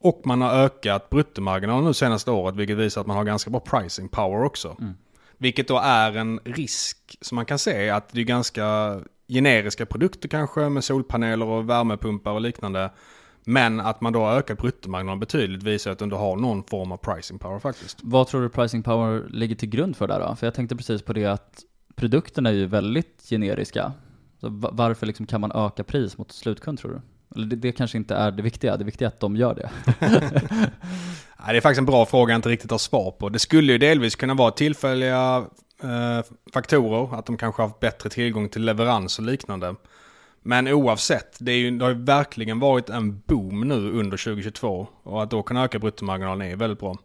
Och man har ökat bruttomarginalen nu senaste året, vilket visar att man har ganska bra pricing power också. Mm. Vilket då är en risk som man kan se att det är ganska generiska produkter kanske med solpaneler och värmepumpar och liknande. Men att man då har ökat bruttomarginalen betydligt visar att du har någon form av pricing power faktiskt. Vad tror du pricing power ligger till grund för där då? För jag tänkte precis på det att produkterna är ju väldigt generiska. Så varför liksom kan man öka pris mot slutkund tror du? Eller det, det kanske inte är det viktiga, det viktiga är att de gör det. det är faktiskt en bra fråga jag inte riktigt har svar på. Det skulle ju delvis kunna vara tillfälliga eh, faktorer, att de kanske har haft bättre tillgång till leverans och liknande. Men oavsett, det, är ju, det har ju verkligen varit en boom nu under 2022 och att då kunna öka bruttomarginalen är väldigt bra.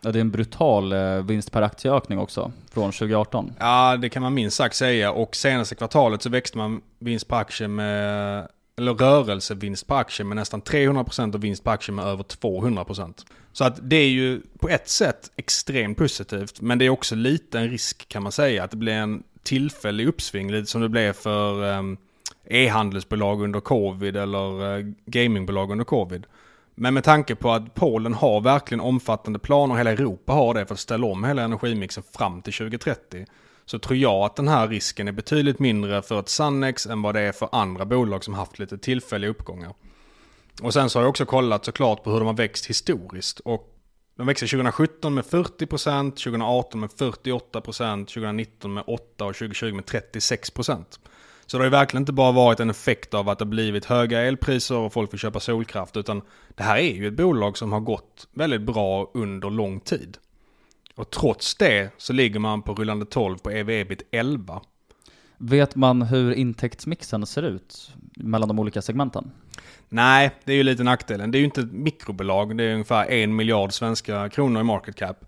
Ja, det är en brutal eh, vinst per aktieökning också från 2018. Ja, det kan man minst sagt säga och senaste kvartalet så växte man vinst per aktie med eller rörelsevinst på aktie med nästan 300% och vinst på aktie med över 200%. Så att det är ju på ett sätt extremt positivt, men det är också lite en risk kan man säga att det blir en tillfällig uppsving, lite som det blev för um, e-handelsbolag under covid eller eh, gamingbolag under covid. Men med tanke på att Polen har verkligen omfattande planer, hela Europa har det för att ställa om hela energimixen fram till 2030. Så tror jag att den här risken är betydligt mindre för ett Sannex än vad det är för andra bolag som haft lite tillfälliga uppgångar. Och sen så har jag också kollat såklart på hur de har växt historiskt. Och de växte 2017 med 40%, 2018 med 48%, 2019 med 8% och 2020 med 36%. Så det har ju verkligen inte bara varit en effekt av att det blivit höga elpriser och folk vill köpa solkraft. Utan det här är ju ett bolag som har gått väldigt bra under lång tid. Och trots det så ligger man på rullande 12 på ev-ebit 11. Vet man hur intäktsmixen ser ut mellan de olika segmenten? Nej, det är ju lite nackdelen. Det är ju inte ett mikrobolag, det är ungefär en miljard svenska kronor i market cap.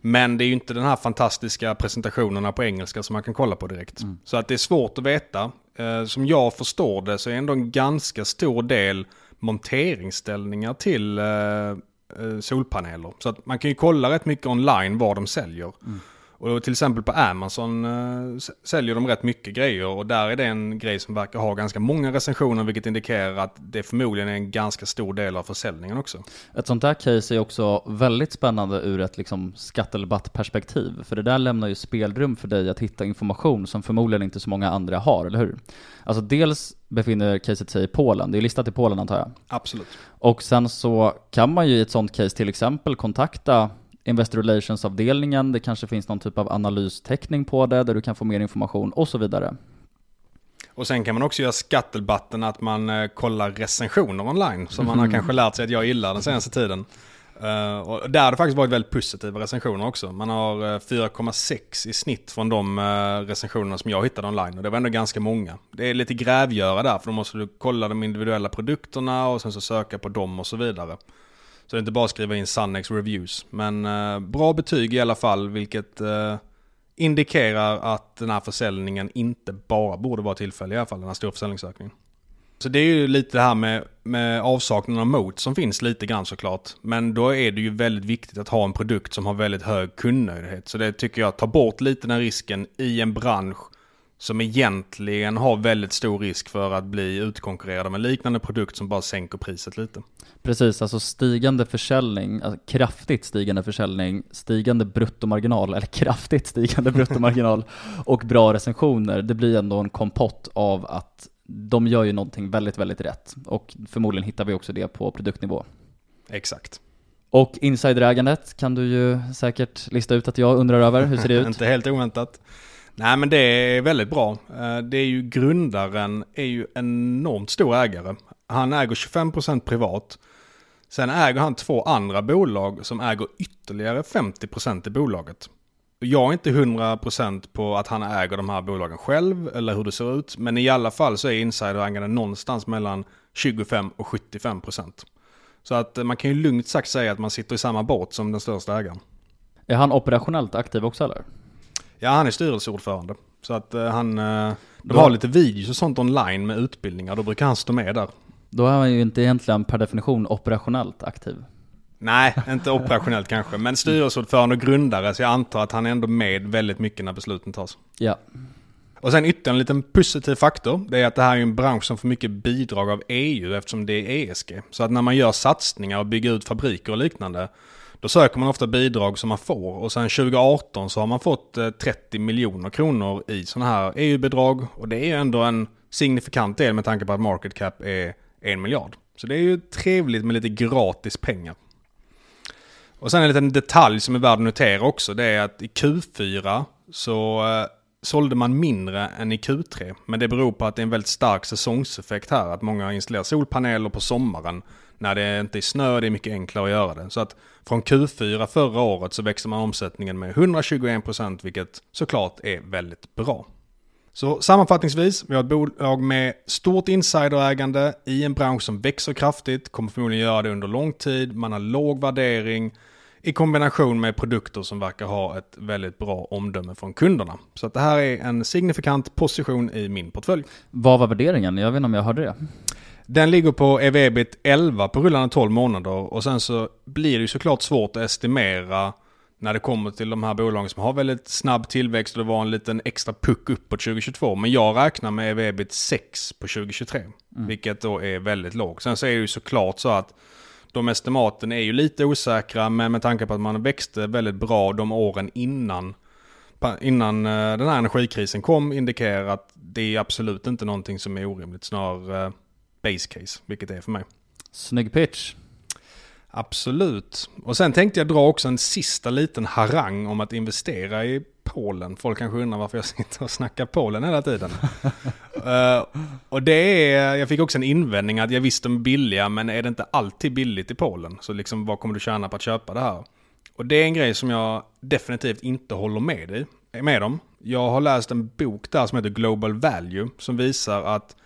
Men det är ju inte den här fantastiska presentationerna på engelska som man kan kolla på direkt. Mm. Så att det är svårt att veta. Eh, som jag förstår det så är ändå en ganska stor del monteringsställningar till eh, eh, solpaneler. Så att man kan ju kolla rätt mycket online vad de säljer. Mm. Och till exempel på Amazon äh, säljer de rätt mycket grejer och där är det en grej som verkar ha ganska många recensioner vilket indikerar att det förmodligen är en ganska stor del av försäljningen också. Ett sånt där case är också väldigt spännande ur ett liksom skattelabattperspektiv för det där lämnar ju spelrum för dig att hitta information som förmodligen inte så många andra har, eller hur? Alltså dels befinner caset sig i Polen, det är listat i Polen antar jag? Absolut. Och sen så kan man ju i ett sånt case till exempel kontakta Investor Relations-avdelningen, det kanske finns någon typ av analysteckning på det där du kan få mer information och så vidare. Och sen kan man också göra skattelbatten att man eh, kollar recensioner online som man har kanske lärt sig att jag gillar den senaste tiden. Uh, och där har det faktiskt varit väldigt positiva recensioner också. Man har uh, eh, 4,6 i snitt från de uh, recensionerna som jag hittade online. Och det var ändå ganska många. Det är lite grävgöra där, för då måste du kolla de individuella produkterna och sen så söka på dem och så vidare. Så det är inte bara att skriva in Sannex Reviews. Men eh, bra betyg i alla fall, vilket eh, indikerar att den här försäljningen inte bara borde vara tillfällig i alla fall, den här stora försäljningsökningen. Så det är ju lite det här med, med avsaknaden av mot som finns lite grann såklart. Men då är det ju väldigt viktigt att ha en produkt som har väldigt hög kundnöjdhet. Så det tycker jag tar bort lite den risken i en bransch som egentligen har väldigt stor risk för att bli utkonkurrerade med liknande produkt som bara sänker priset lite. Precis, alltså stigande försäljning, alltså kraftigt stigande försäljning, stigande bruttomarginal, eller kraftigt stigande bruttomarginal och bra recensioner, det blir ändå en kompott av att de gör ju någonting väldigt, väldigt rätt. Och förmodligen hittar vi också det på produktnivå. Exakt. Och insiderägandet kan du ju säkert lista ut att jag undrar över, hur ser det ut? Inte helt oväntat. Nej men det är väldigt bra. Eh, det är ju grundaren, är ju enormt stor ägare. Han äger 25% privat. Sen äger han två andra bolag som äger ytterligare 50% i bolaget. Jag är inte 100% på att han äger de här bolagen själv eller hur det ser ut. Men i alla fall så är insiderägande någonstans mellan 25 och 75%. Så att eh, man kan ju lugnt sagt säga att man sitter i samma båt som den största ägaren. Är han operationellt aktiv också eller? Ja, han är styrelseordförande. Så att uh, han, uh, de har lite videos och sånt online med utbildningar, då brukar han stå med där. Då är han ju inte egentligen per definition operationellt aktiv. Nej, inte operationellt kanske, men styrelseordförande och grundare, så jag antar att han är ändå med väldigt mycket när besluten tas. Ja. Och sen ytterligare en liten positiv faktor, det är att det här är en bransch som får mycket bidrag av EU eftersom det är ESG. Så att när man gör satsningar och bygger ut fabriker och liknande, då söker man ofta bidrag som man får och sen 2018 så har man fått eh, 30 miljoner kronor i sådana här EU-bidrag och det är ju ändå en signifikant del med tanke på att market cap är en miljard. Så det är ju trevligt med lite gratis pengar. Och sen en liten detalj som är värd att notera också, det är att i Q4 så eh, sålde man mindre än i Q3. Men det beror på att det är en väldigt stark säsongseffekt här, att många installerar solpaneler på sommaren när det inte är snö, det är mycket enklare att göra det. Så att från Q4 förra året så växte man omsättningen med 121% vilket såklart är väldigt bra. Så sammanfattningsvis, vi har ett bolag med stort insiderägande i en bransch som växer kraftigt, kommer förmodligen göra det under lång tid, man har låg värdering i kombination med produkter som verkar ha ett väldigt bra omdöme från kunderna. Så att det här är en signifikant position i min portfölj. Vad var värderingen? Jag vet inte om jag hörde det. Den ligger på EV-ebit 11 på rullande 12 månader och sen så blir det ju såklart svårt att estimera när det kommer till de här bolagen som har väldigt snabb tillväxt och det var en liten extra puck uppåt 2022. Men jag räknar med EV-ebit 6 på 2023, mm. vilket då är väldigt lågt. Sen så är det ju såklart så att de estimaten är ju lite osäkra, men med tanke på att man växte väldigt bra de åren innan innan eh, den här energikrisen kom indikerar att det är absolut inte någonting som är orimligt, snarare base case, vilket det är för mig. Snygg pitch. Absolut. Och sen tänkte jag dra också en sista liten harang om att investera i Polen. Folk kanske undrar varför jag sitter och snackar Polen hela tiden. uh, och det är, jag fick också en invändning att jag visst de är billiga, men är det inte alltid billigt i Polen? Så liksom vad kommer du tjäna på att köpa det här? Och det är en grej som jag definitivt inte håller med, i, med dem. Jag har läst en bok där som heter Global Value som visar att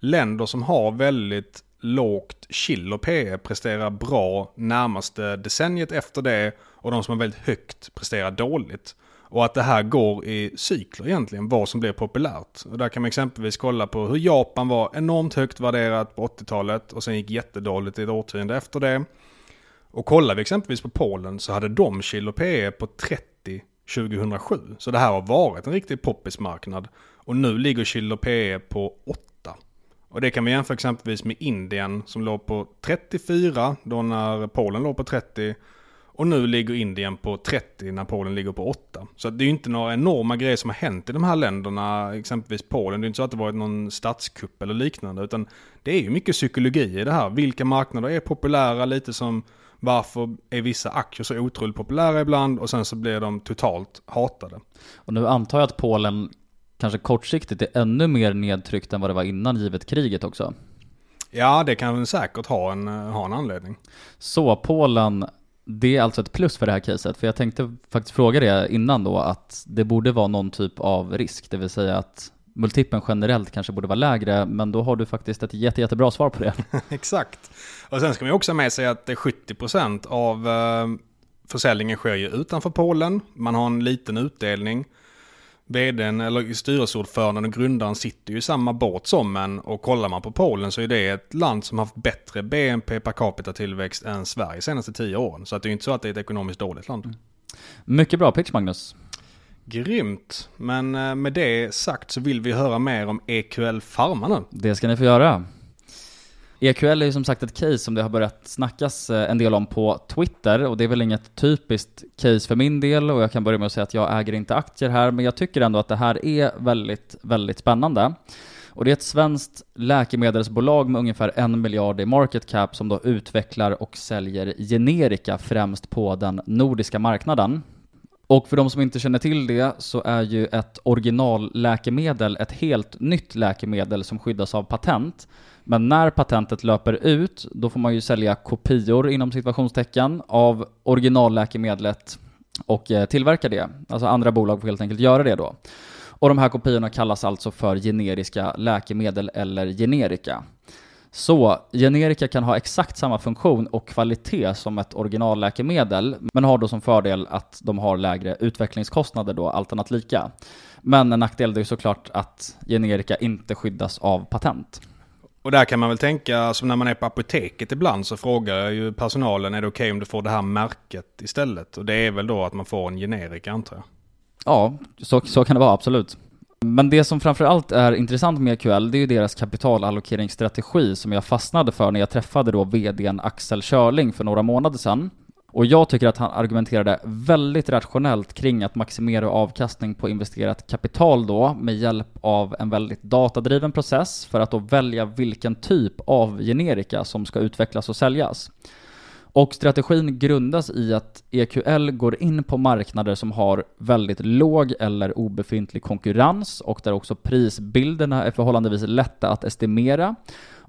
länder som har väldigt lågt chill och PE presterar bra närmaste decenniet efter det och de som har väldigt högt presterar dåligt. Och att det här går i cykler egentligen, vad som blir populärt. Och där kan man exempelvis kolla på hur Japan var enormt högt värderat på 80-talet och sen gick jättedåligt i ett årtionde efter det. Och kollar vi exempelvis på Polen så hade de kilo PE på 30 2007. Så det här har varit en riktig poppismarknad. Och nu ligger kilo PE på och det kan vi jämföra exempelvis med Indien som låg på 34 då när Polen låg på 30. Och nu ligger Indien på 30 när Polen ligger på 8. Så det är ju inte några enorma grejer som har hänt i de här länderna, exempelvis Polen. Det är inte så att det varit någon statskupp eller liknande, utan det är ju mycket psykologi i det här. Vilka marknader är populära, lite som varför är vissa aktier så otroligt populära ibland och sen så blir de totalt hatade. Och nu antar jag att Polen kanske kortsiktigt är ännu mer nedtryckt än vad det var innan givet kriget också. Ja, det kan säkert ha en, ha en anledning. Så Polen, det är alltså ett plus för det här caset? För jag tänkte faktiskt fråga det innan då, att det borde vara någon typ av risk, det vill säga att multipeln generellt kanske borde vara lägre, men då har du faktiskt ett jätte, jättebra svar på det. Exakt. Och sen ska man också med sig att 70% av eh, försäljningen sker ju utanför Polen. Man har en liten utdelning. VDn eller styrelseordföranden och grundaren sitter ju i samma båt som en och kollar man på Polen så är det ett land som haft bättre BNP per capita tillväxt än Sverige de senaste tio åren. Så att det är ju inte så att det är ett ekonomiskt dåligt land. Mycket bra pitch Magnus. Grymt. Men eh, med det sagt så vill vi höra mer om EQL Pharma nu. Det ska ni få göra. EQL är ju som sagt ett case som det har börjat snackas eh, en del om på Twitter och det är väl inget typiskt case för min del och jag kan börja med att säga att jag äger inte aktier här men jag tycker ändå att det här är väldigt, väldigt spännande. Och det är ett svenskt läkemedelsbolag med ungefär en miljard i market cap som då utvecklar och säljer generika främst på den nordiska marknaden. Och för de som inte känner till det så är ju ett originalläkemedel ett helt nytt läkemedel som skyddas av patent. Men när patentet löper ut, då får man ju sälja kopior inom situationstecken av originalläkemedlet och eh, tillverka det. Alltså andra bolag får helt enkelt göra det då. Och de här kopiorna kallas alltså för generiska läkemedel eller generika. Så generika kan ha exakt samma funktion och kvalitet som ett originalläkemedel, men har då som fördel att de har lägre utvecklingskostnader då, allt annat lika. Men en nackdel är ju såklart att generika inte skyddas av patent. Och där kan man väl tänka, som när man är på apoteket ibland så frågar jag ju personalen är det okej okay om du får det här märket istället? Och det är väl då att man får en generika antar jag? Ja, så, så kan det vara absolut. Men det som framförallt är intressant med EQL, det är ju deras kapitalallokeringsstrategi som jag fastnade för när jag träffade då VDn Axel Körling för några månader sedan. Och jag tycker att han argumenterade väldigt rationellt kring att maximera avkastning på investerat kapital då med hjälp av en väldigt datadriven process för att då välja vilken typ av generika som ska utvecklas och säljas. Och strategin grundas i att EQL går in på marknader som har väldigt låg eller obefintlig konkurrens och där också prisbilderna är förhållandevis lätta att estimera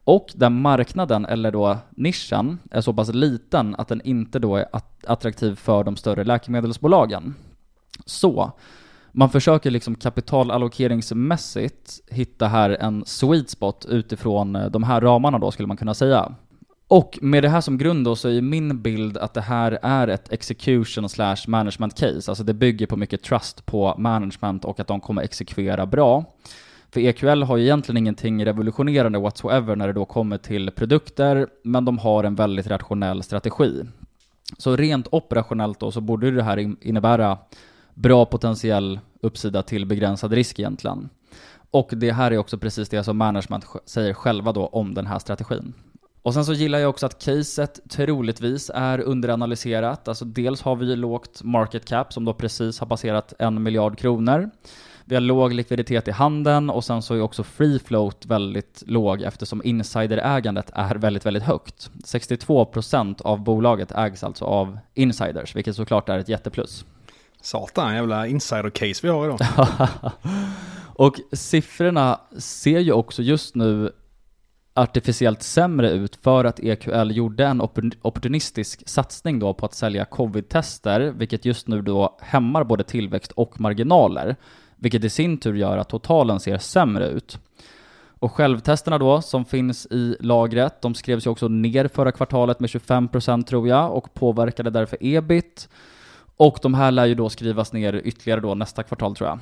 och där marknaden, eller då nischen, är så pass liten att den inte då är attraktiv för de större läkemedelsbolagen. Så, man försöker liksom kapitalallokeringsmässigt hitta här en sweet spot utifrån eh, de här ramarna då skulle man kunna säga. Och med det här som grund då så är min bild att det här är ett execution slash management case. Alltså det bygger på mycket trust på management och att de kommer exekvera bra. För EQL har ju egentligen ingenting revolutionerande whatsoever när det då kommer till produkter, men de har en väldigt rationell strategi. Så rent operationellt då så borde det här innebära bra potentiell uppsida till begränsad risk egentligen. Och det här är också precis det som management säger själva då om den här strategin. Och sen så gillar jag också att caset troligtvis är underanalyserat. Alltså dels har vi lågt market cap som då precis har passerat en miljard kronor. Vi har låg likviditet i handeln och sen så är också free float väldigt låg eftersom insiderägandet är väldigt, väldigt högt. 62% av bolaget ägs alltså av insiders, vilket såklart är ett jätteplus. Satan, jävla insider-case vi har idag. och siffrorna ser ju också just nu artificiellt sämre ut för att EQL gjorde en opportunistisk satsning då på att sälja covid-tester, vilket just nu då hämmar både tillväxt och marginaler, vilket i sin tur gör att totalen ser sämre ut. Och självtesterna då, som finns i lagret, de skrevs ju också ner förra kvartalet med 25% tror jag och påverkade därför ebit. Och de här lär ju då skrivas ner ytterligare då nästa kvartal tror jag.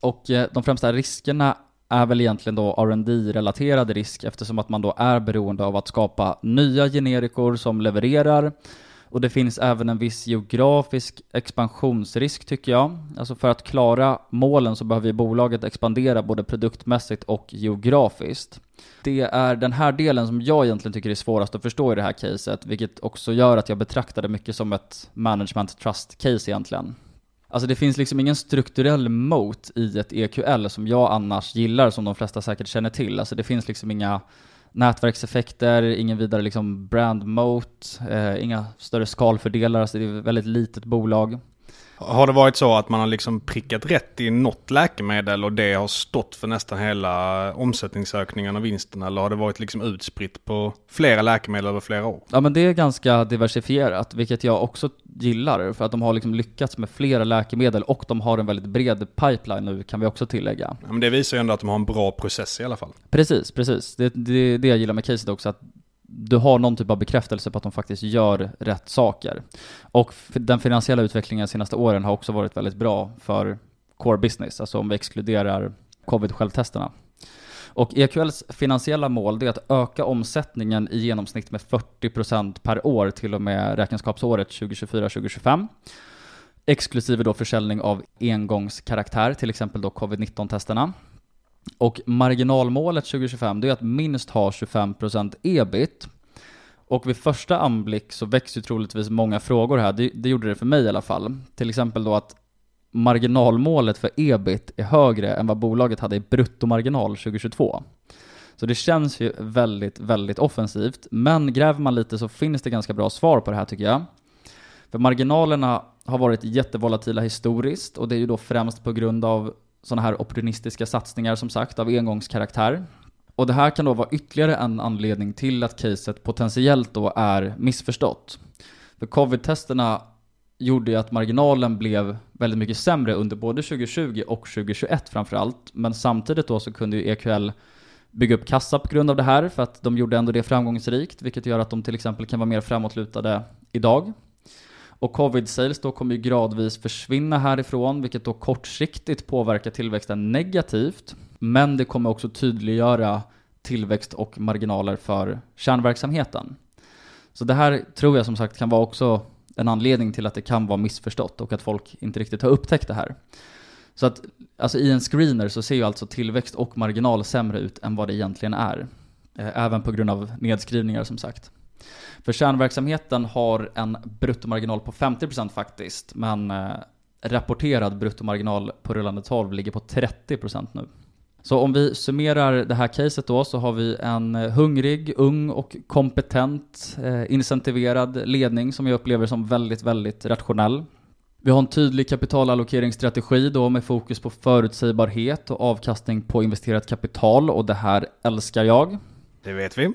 Och eh, de främsta riskerna är väl egentligen då rd relaterad risk eftersom att man då är beroende av att skapa nya generikor som levererar. Och det finns även en viss geografisk expansionsrisk tycker jag. Alltså för att klara målen så behöver bolaget expandera både produktmässigt och geografiskt. Det är den här delen som jag egentligen tycker är svårast att förstå i det här caset, vilket också gör att jag betraktar det mycket som ett management trust case egentligen. Alltså det finns liksom ingen strukturell moat i ett EQL som jag annars gillar, som de flesta säkert känner till. Alltså det finns liksom inga nätverkseffekter, ingen vidare liksom brand moat, eh, inga större skalfördelar, alltså det är ett väldigt litet bolag. Har det varit så att man har liksom prickat rätt i något läkemedel och det har stått för nästan hela omsättningsökningen och vinsten? Eller har det varit liksom utspritt på flera läkemedel över flera år? Ja men det är ganska diversifierat, vilket jag också gillar. För att de har liksom lyckats med flera läkemedel och de har en väldigt bred pipeline nu kan vi också tillägga. Ja, men det visar ju ändå att de har en bra process i alla fall. Precis, precis. Det är det, det jag gillar med caset också, att du har någon typ av bekräftelse på att de faktiskt gör rätt saker. Och den finansiella utvecklingen de senaste åren har också varit väldigt bra för core business, alltså om vi exkluderar covid-självtesterna. Och EQLs finansiella mål är att öka omsättningen i genomsnitt med 40% per år till och med räkenskapsåret 2024-2025. Exklusive då försäljning av engångskaraktär, till exempel då covid-19-testerna. Och marginalmålet 2025 det är att minst ha 25% ebit. Och vid första anblick så väcks ju troligtvis många frågor här. Det, det, gjorde det för mig i alla fall. Till exempel då att marginalmålet för ebit är högre än vad bolaget hade i bruttomarginal 2022. Så det känns ju väldigt, väldigt offensivt. Men gräver man lite så finns det ganska bra svar på det här tycker jag. För marginalerna har varit jättevolatila historiskt och det är ju då främst på grund av sådana här opportunistiska satsningar som sagt av engångskaraktär. Och det här kan då vara ytterligare en anledning till att caset potentiellt då är missförstått. För covid-testerna gjorde ju att marginalen blev väldigt mycket sämre under både 2020 och 2021 framförallt. Men samtidigt då så kunde ju EQL bygga upp kassa på grund av det här för att de gjorde ändå det framgångsrikt, vilket gör att de till exempel kan vara mer framåtlutade idag. Och covid sales då kommer ju gradvis försvinna härifrån, vilket då kortsiktigt påverkar tillväxten negativt. Men det kommer också tydliggöra tillväxt och marginaler för kärnverksamheten. Så det här tror jag som sagt kan vara också en anledning till att det kan vara missförstått och att folk inte riktigt har upptäckt det här. Så att alltså i en screener så ser ju alltså tillväxt och marginal sämre ut än vad det egentligen är. Eh, även på grund av nedskrivningar som sagt. För kärnverksamheten har en bruttomarginal på 50% faktiskt, men eh, rapporterad bruttomarginal på rullande 12 ligger på 30% nu. Så om vi summerar det här caset då så har vi en hungrig, ung och kompetent eh, incentiverad ledning som jag upplever som väldigt, väldigt rationell. Vi har en tydlig kapitalallokeringsstrategi då med fokus på förutsägbarhet och avkastning på investerat kapital och det här älskar jag. Det vet vi.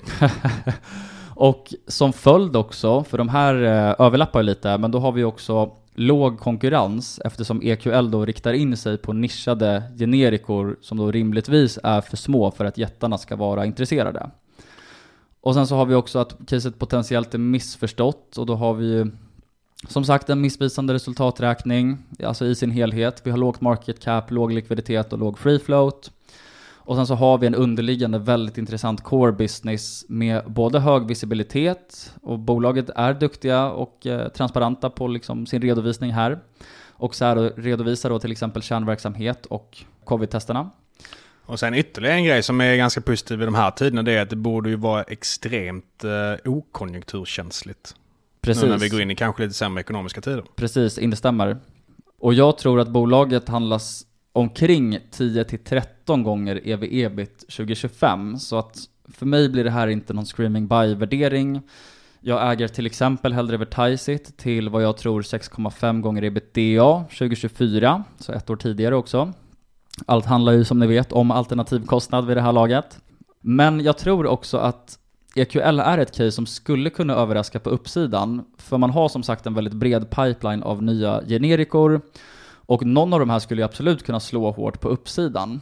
Och som följd också, för de här eh, överlappar överlappar lite, men då har vi också låg konkurrens eftersom EQL då riktar in sig på nischade generikor som då rimligtvis är för små för att jättarna ska vara intresserade. Och sen så har vi också att caset potentiellt är missförstått och då har vi ju som sagt en missvisande resultaträkning, alltså i sin helhet. Vi har lågt market cap, låg likviditet och låg free float. Och sen så har vi en underliggande väldigt intressant core business med både hög visibilitet och bolaget är duktiga och eh, transparenta på liksom sin redovisning här. Och så här redovisar då till exempel kärnverksamhet och covid-testerna. Och sen ytterligare en grej som är ganska positiv i de här tiderna det är att det borde ju vara extremt eh, okonjunkturkänsligt. Precis. Nu när vi går in i kanske lite sämre ekonomiska tider. Precis, instämmer. Och jag tror att bolaget handlas omkring 10-13 gånger ev-ebit 2025. Så att för mig blir det här inte någon screaming buy-värdering. Jag äger till exempel hellre Vertisit till vad jag tror 6,5 gånger ebitda 2024, så ett år tidigare också. Allt handlar ju som ni vet om alternativkostnad vid det här laget. Men jag tror också att EQL är ett case som skulle kunna överraska på uppsidan, för man har som sagt en väldigt bred pipeline av nya generikor, och någon av de här skulle ju absolut kunna slå hårt på uppsidan.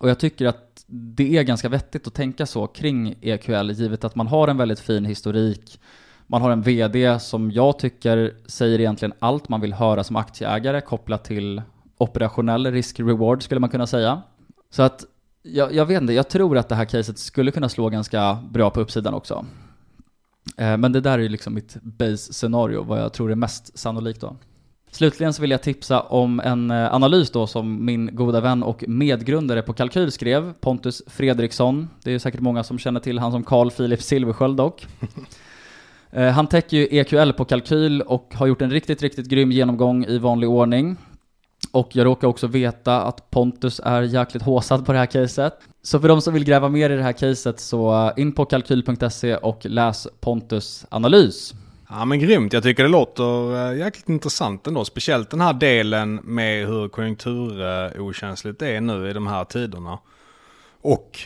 Och jag tycker att det är ganska vettigt att tänka så kring EQL, givet att man har en väldigt fin historik, man har en VD som jag tycker säger egentligen allt man vill höra som aktieägare kopplat till operationell risk-reward skulle man kunna säga. Så att jag, jag vet inte, jag tror att det här caset skulle kunna slå ganska bra på uppsidan också. Eh, men det där är ju liksom mitt base-scenario, vad jag tror är mest sannolikt då. Slutligen så vill jag tipsa om en eh, analys då som min goda vän och medgrundare på Kalkyl skrev, Pontus Fredriksson. Det är säkert många som känner till han som Carl Philip Silversköld dock. Eh, han täcker ju EQL på Kalkyl och har gjort en riktigt, riktigt grym genomgång i vanlig ordning. Och jag råkar också veta att Pontus är jäkligt håsad på det här caset. Så för de som vill gräva mer i det här caset så eh, in på kalkyl.se och läs Pontus analys. Ja men grymt, jag tycker det låter jäkligt intressant ändå. Speciellt den här delen med hur konjunkturokänsligt det är nu i de här tiderna. Och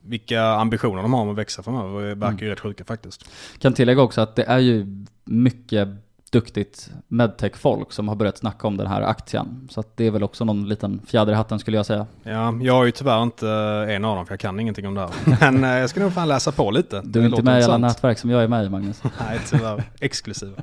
vilka ambitioner de har om att växa framöver. Det verkar ju mm. rätt sjuka faktiskt. Kan tillägga också att det är ju mycket duktigt medtech-folk som har börjat snacka om den här aktien. Så det är väl också någon liten fjäder i hatten skulle jag säga. Ja, jag är ju tyvärr inte en av dem för jag kan ingenting om det här. Men eh, jag ska nog fan läsa på lite. Du är inte med i alla nätverk som jag är med i Magnus. Nej, tyvärr. Exklusiva.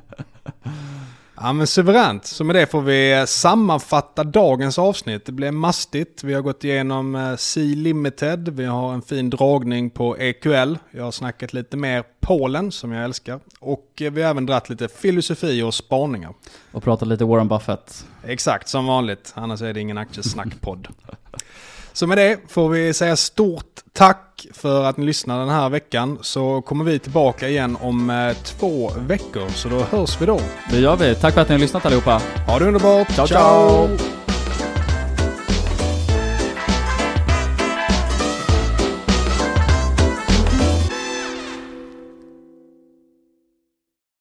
Ja men suveränt. Så med det får vi sammanfatta dagens avsnitt. Det blev mastigt. Vi har gått igenom eh, Sea Limited. Vi har en fin dragning på EQL. Jag har snackat lite mer Polen som jag älskar. Och eh, vi har även dratt lite filosofi och spaningar. Och pratat lite Warren Buffett. Exakt som vanligt. Annars är det ingen aktiesnackpodd. Så med det får vi säga stort tack för att ni lyssnade den här veckan. Så kommer vi tillbaka igen om eh, två veckor. Så då hörs vi då. Det gör vi. Tack för att ni har lyssnat allihopa. Ha det underbart. ciao. ciao. ciao.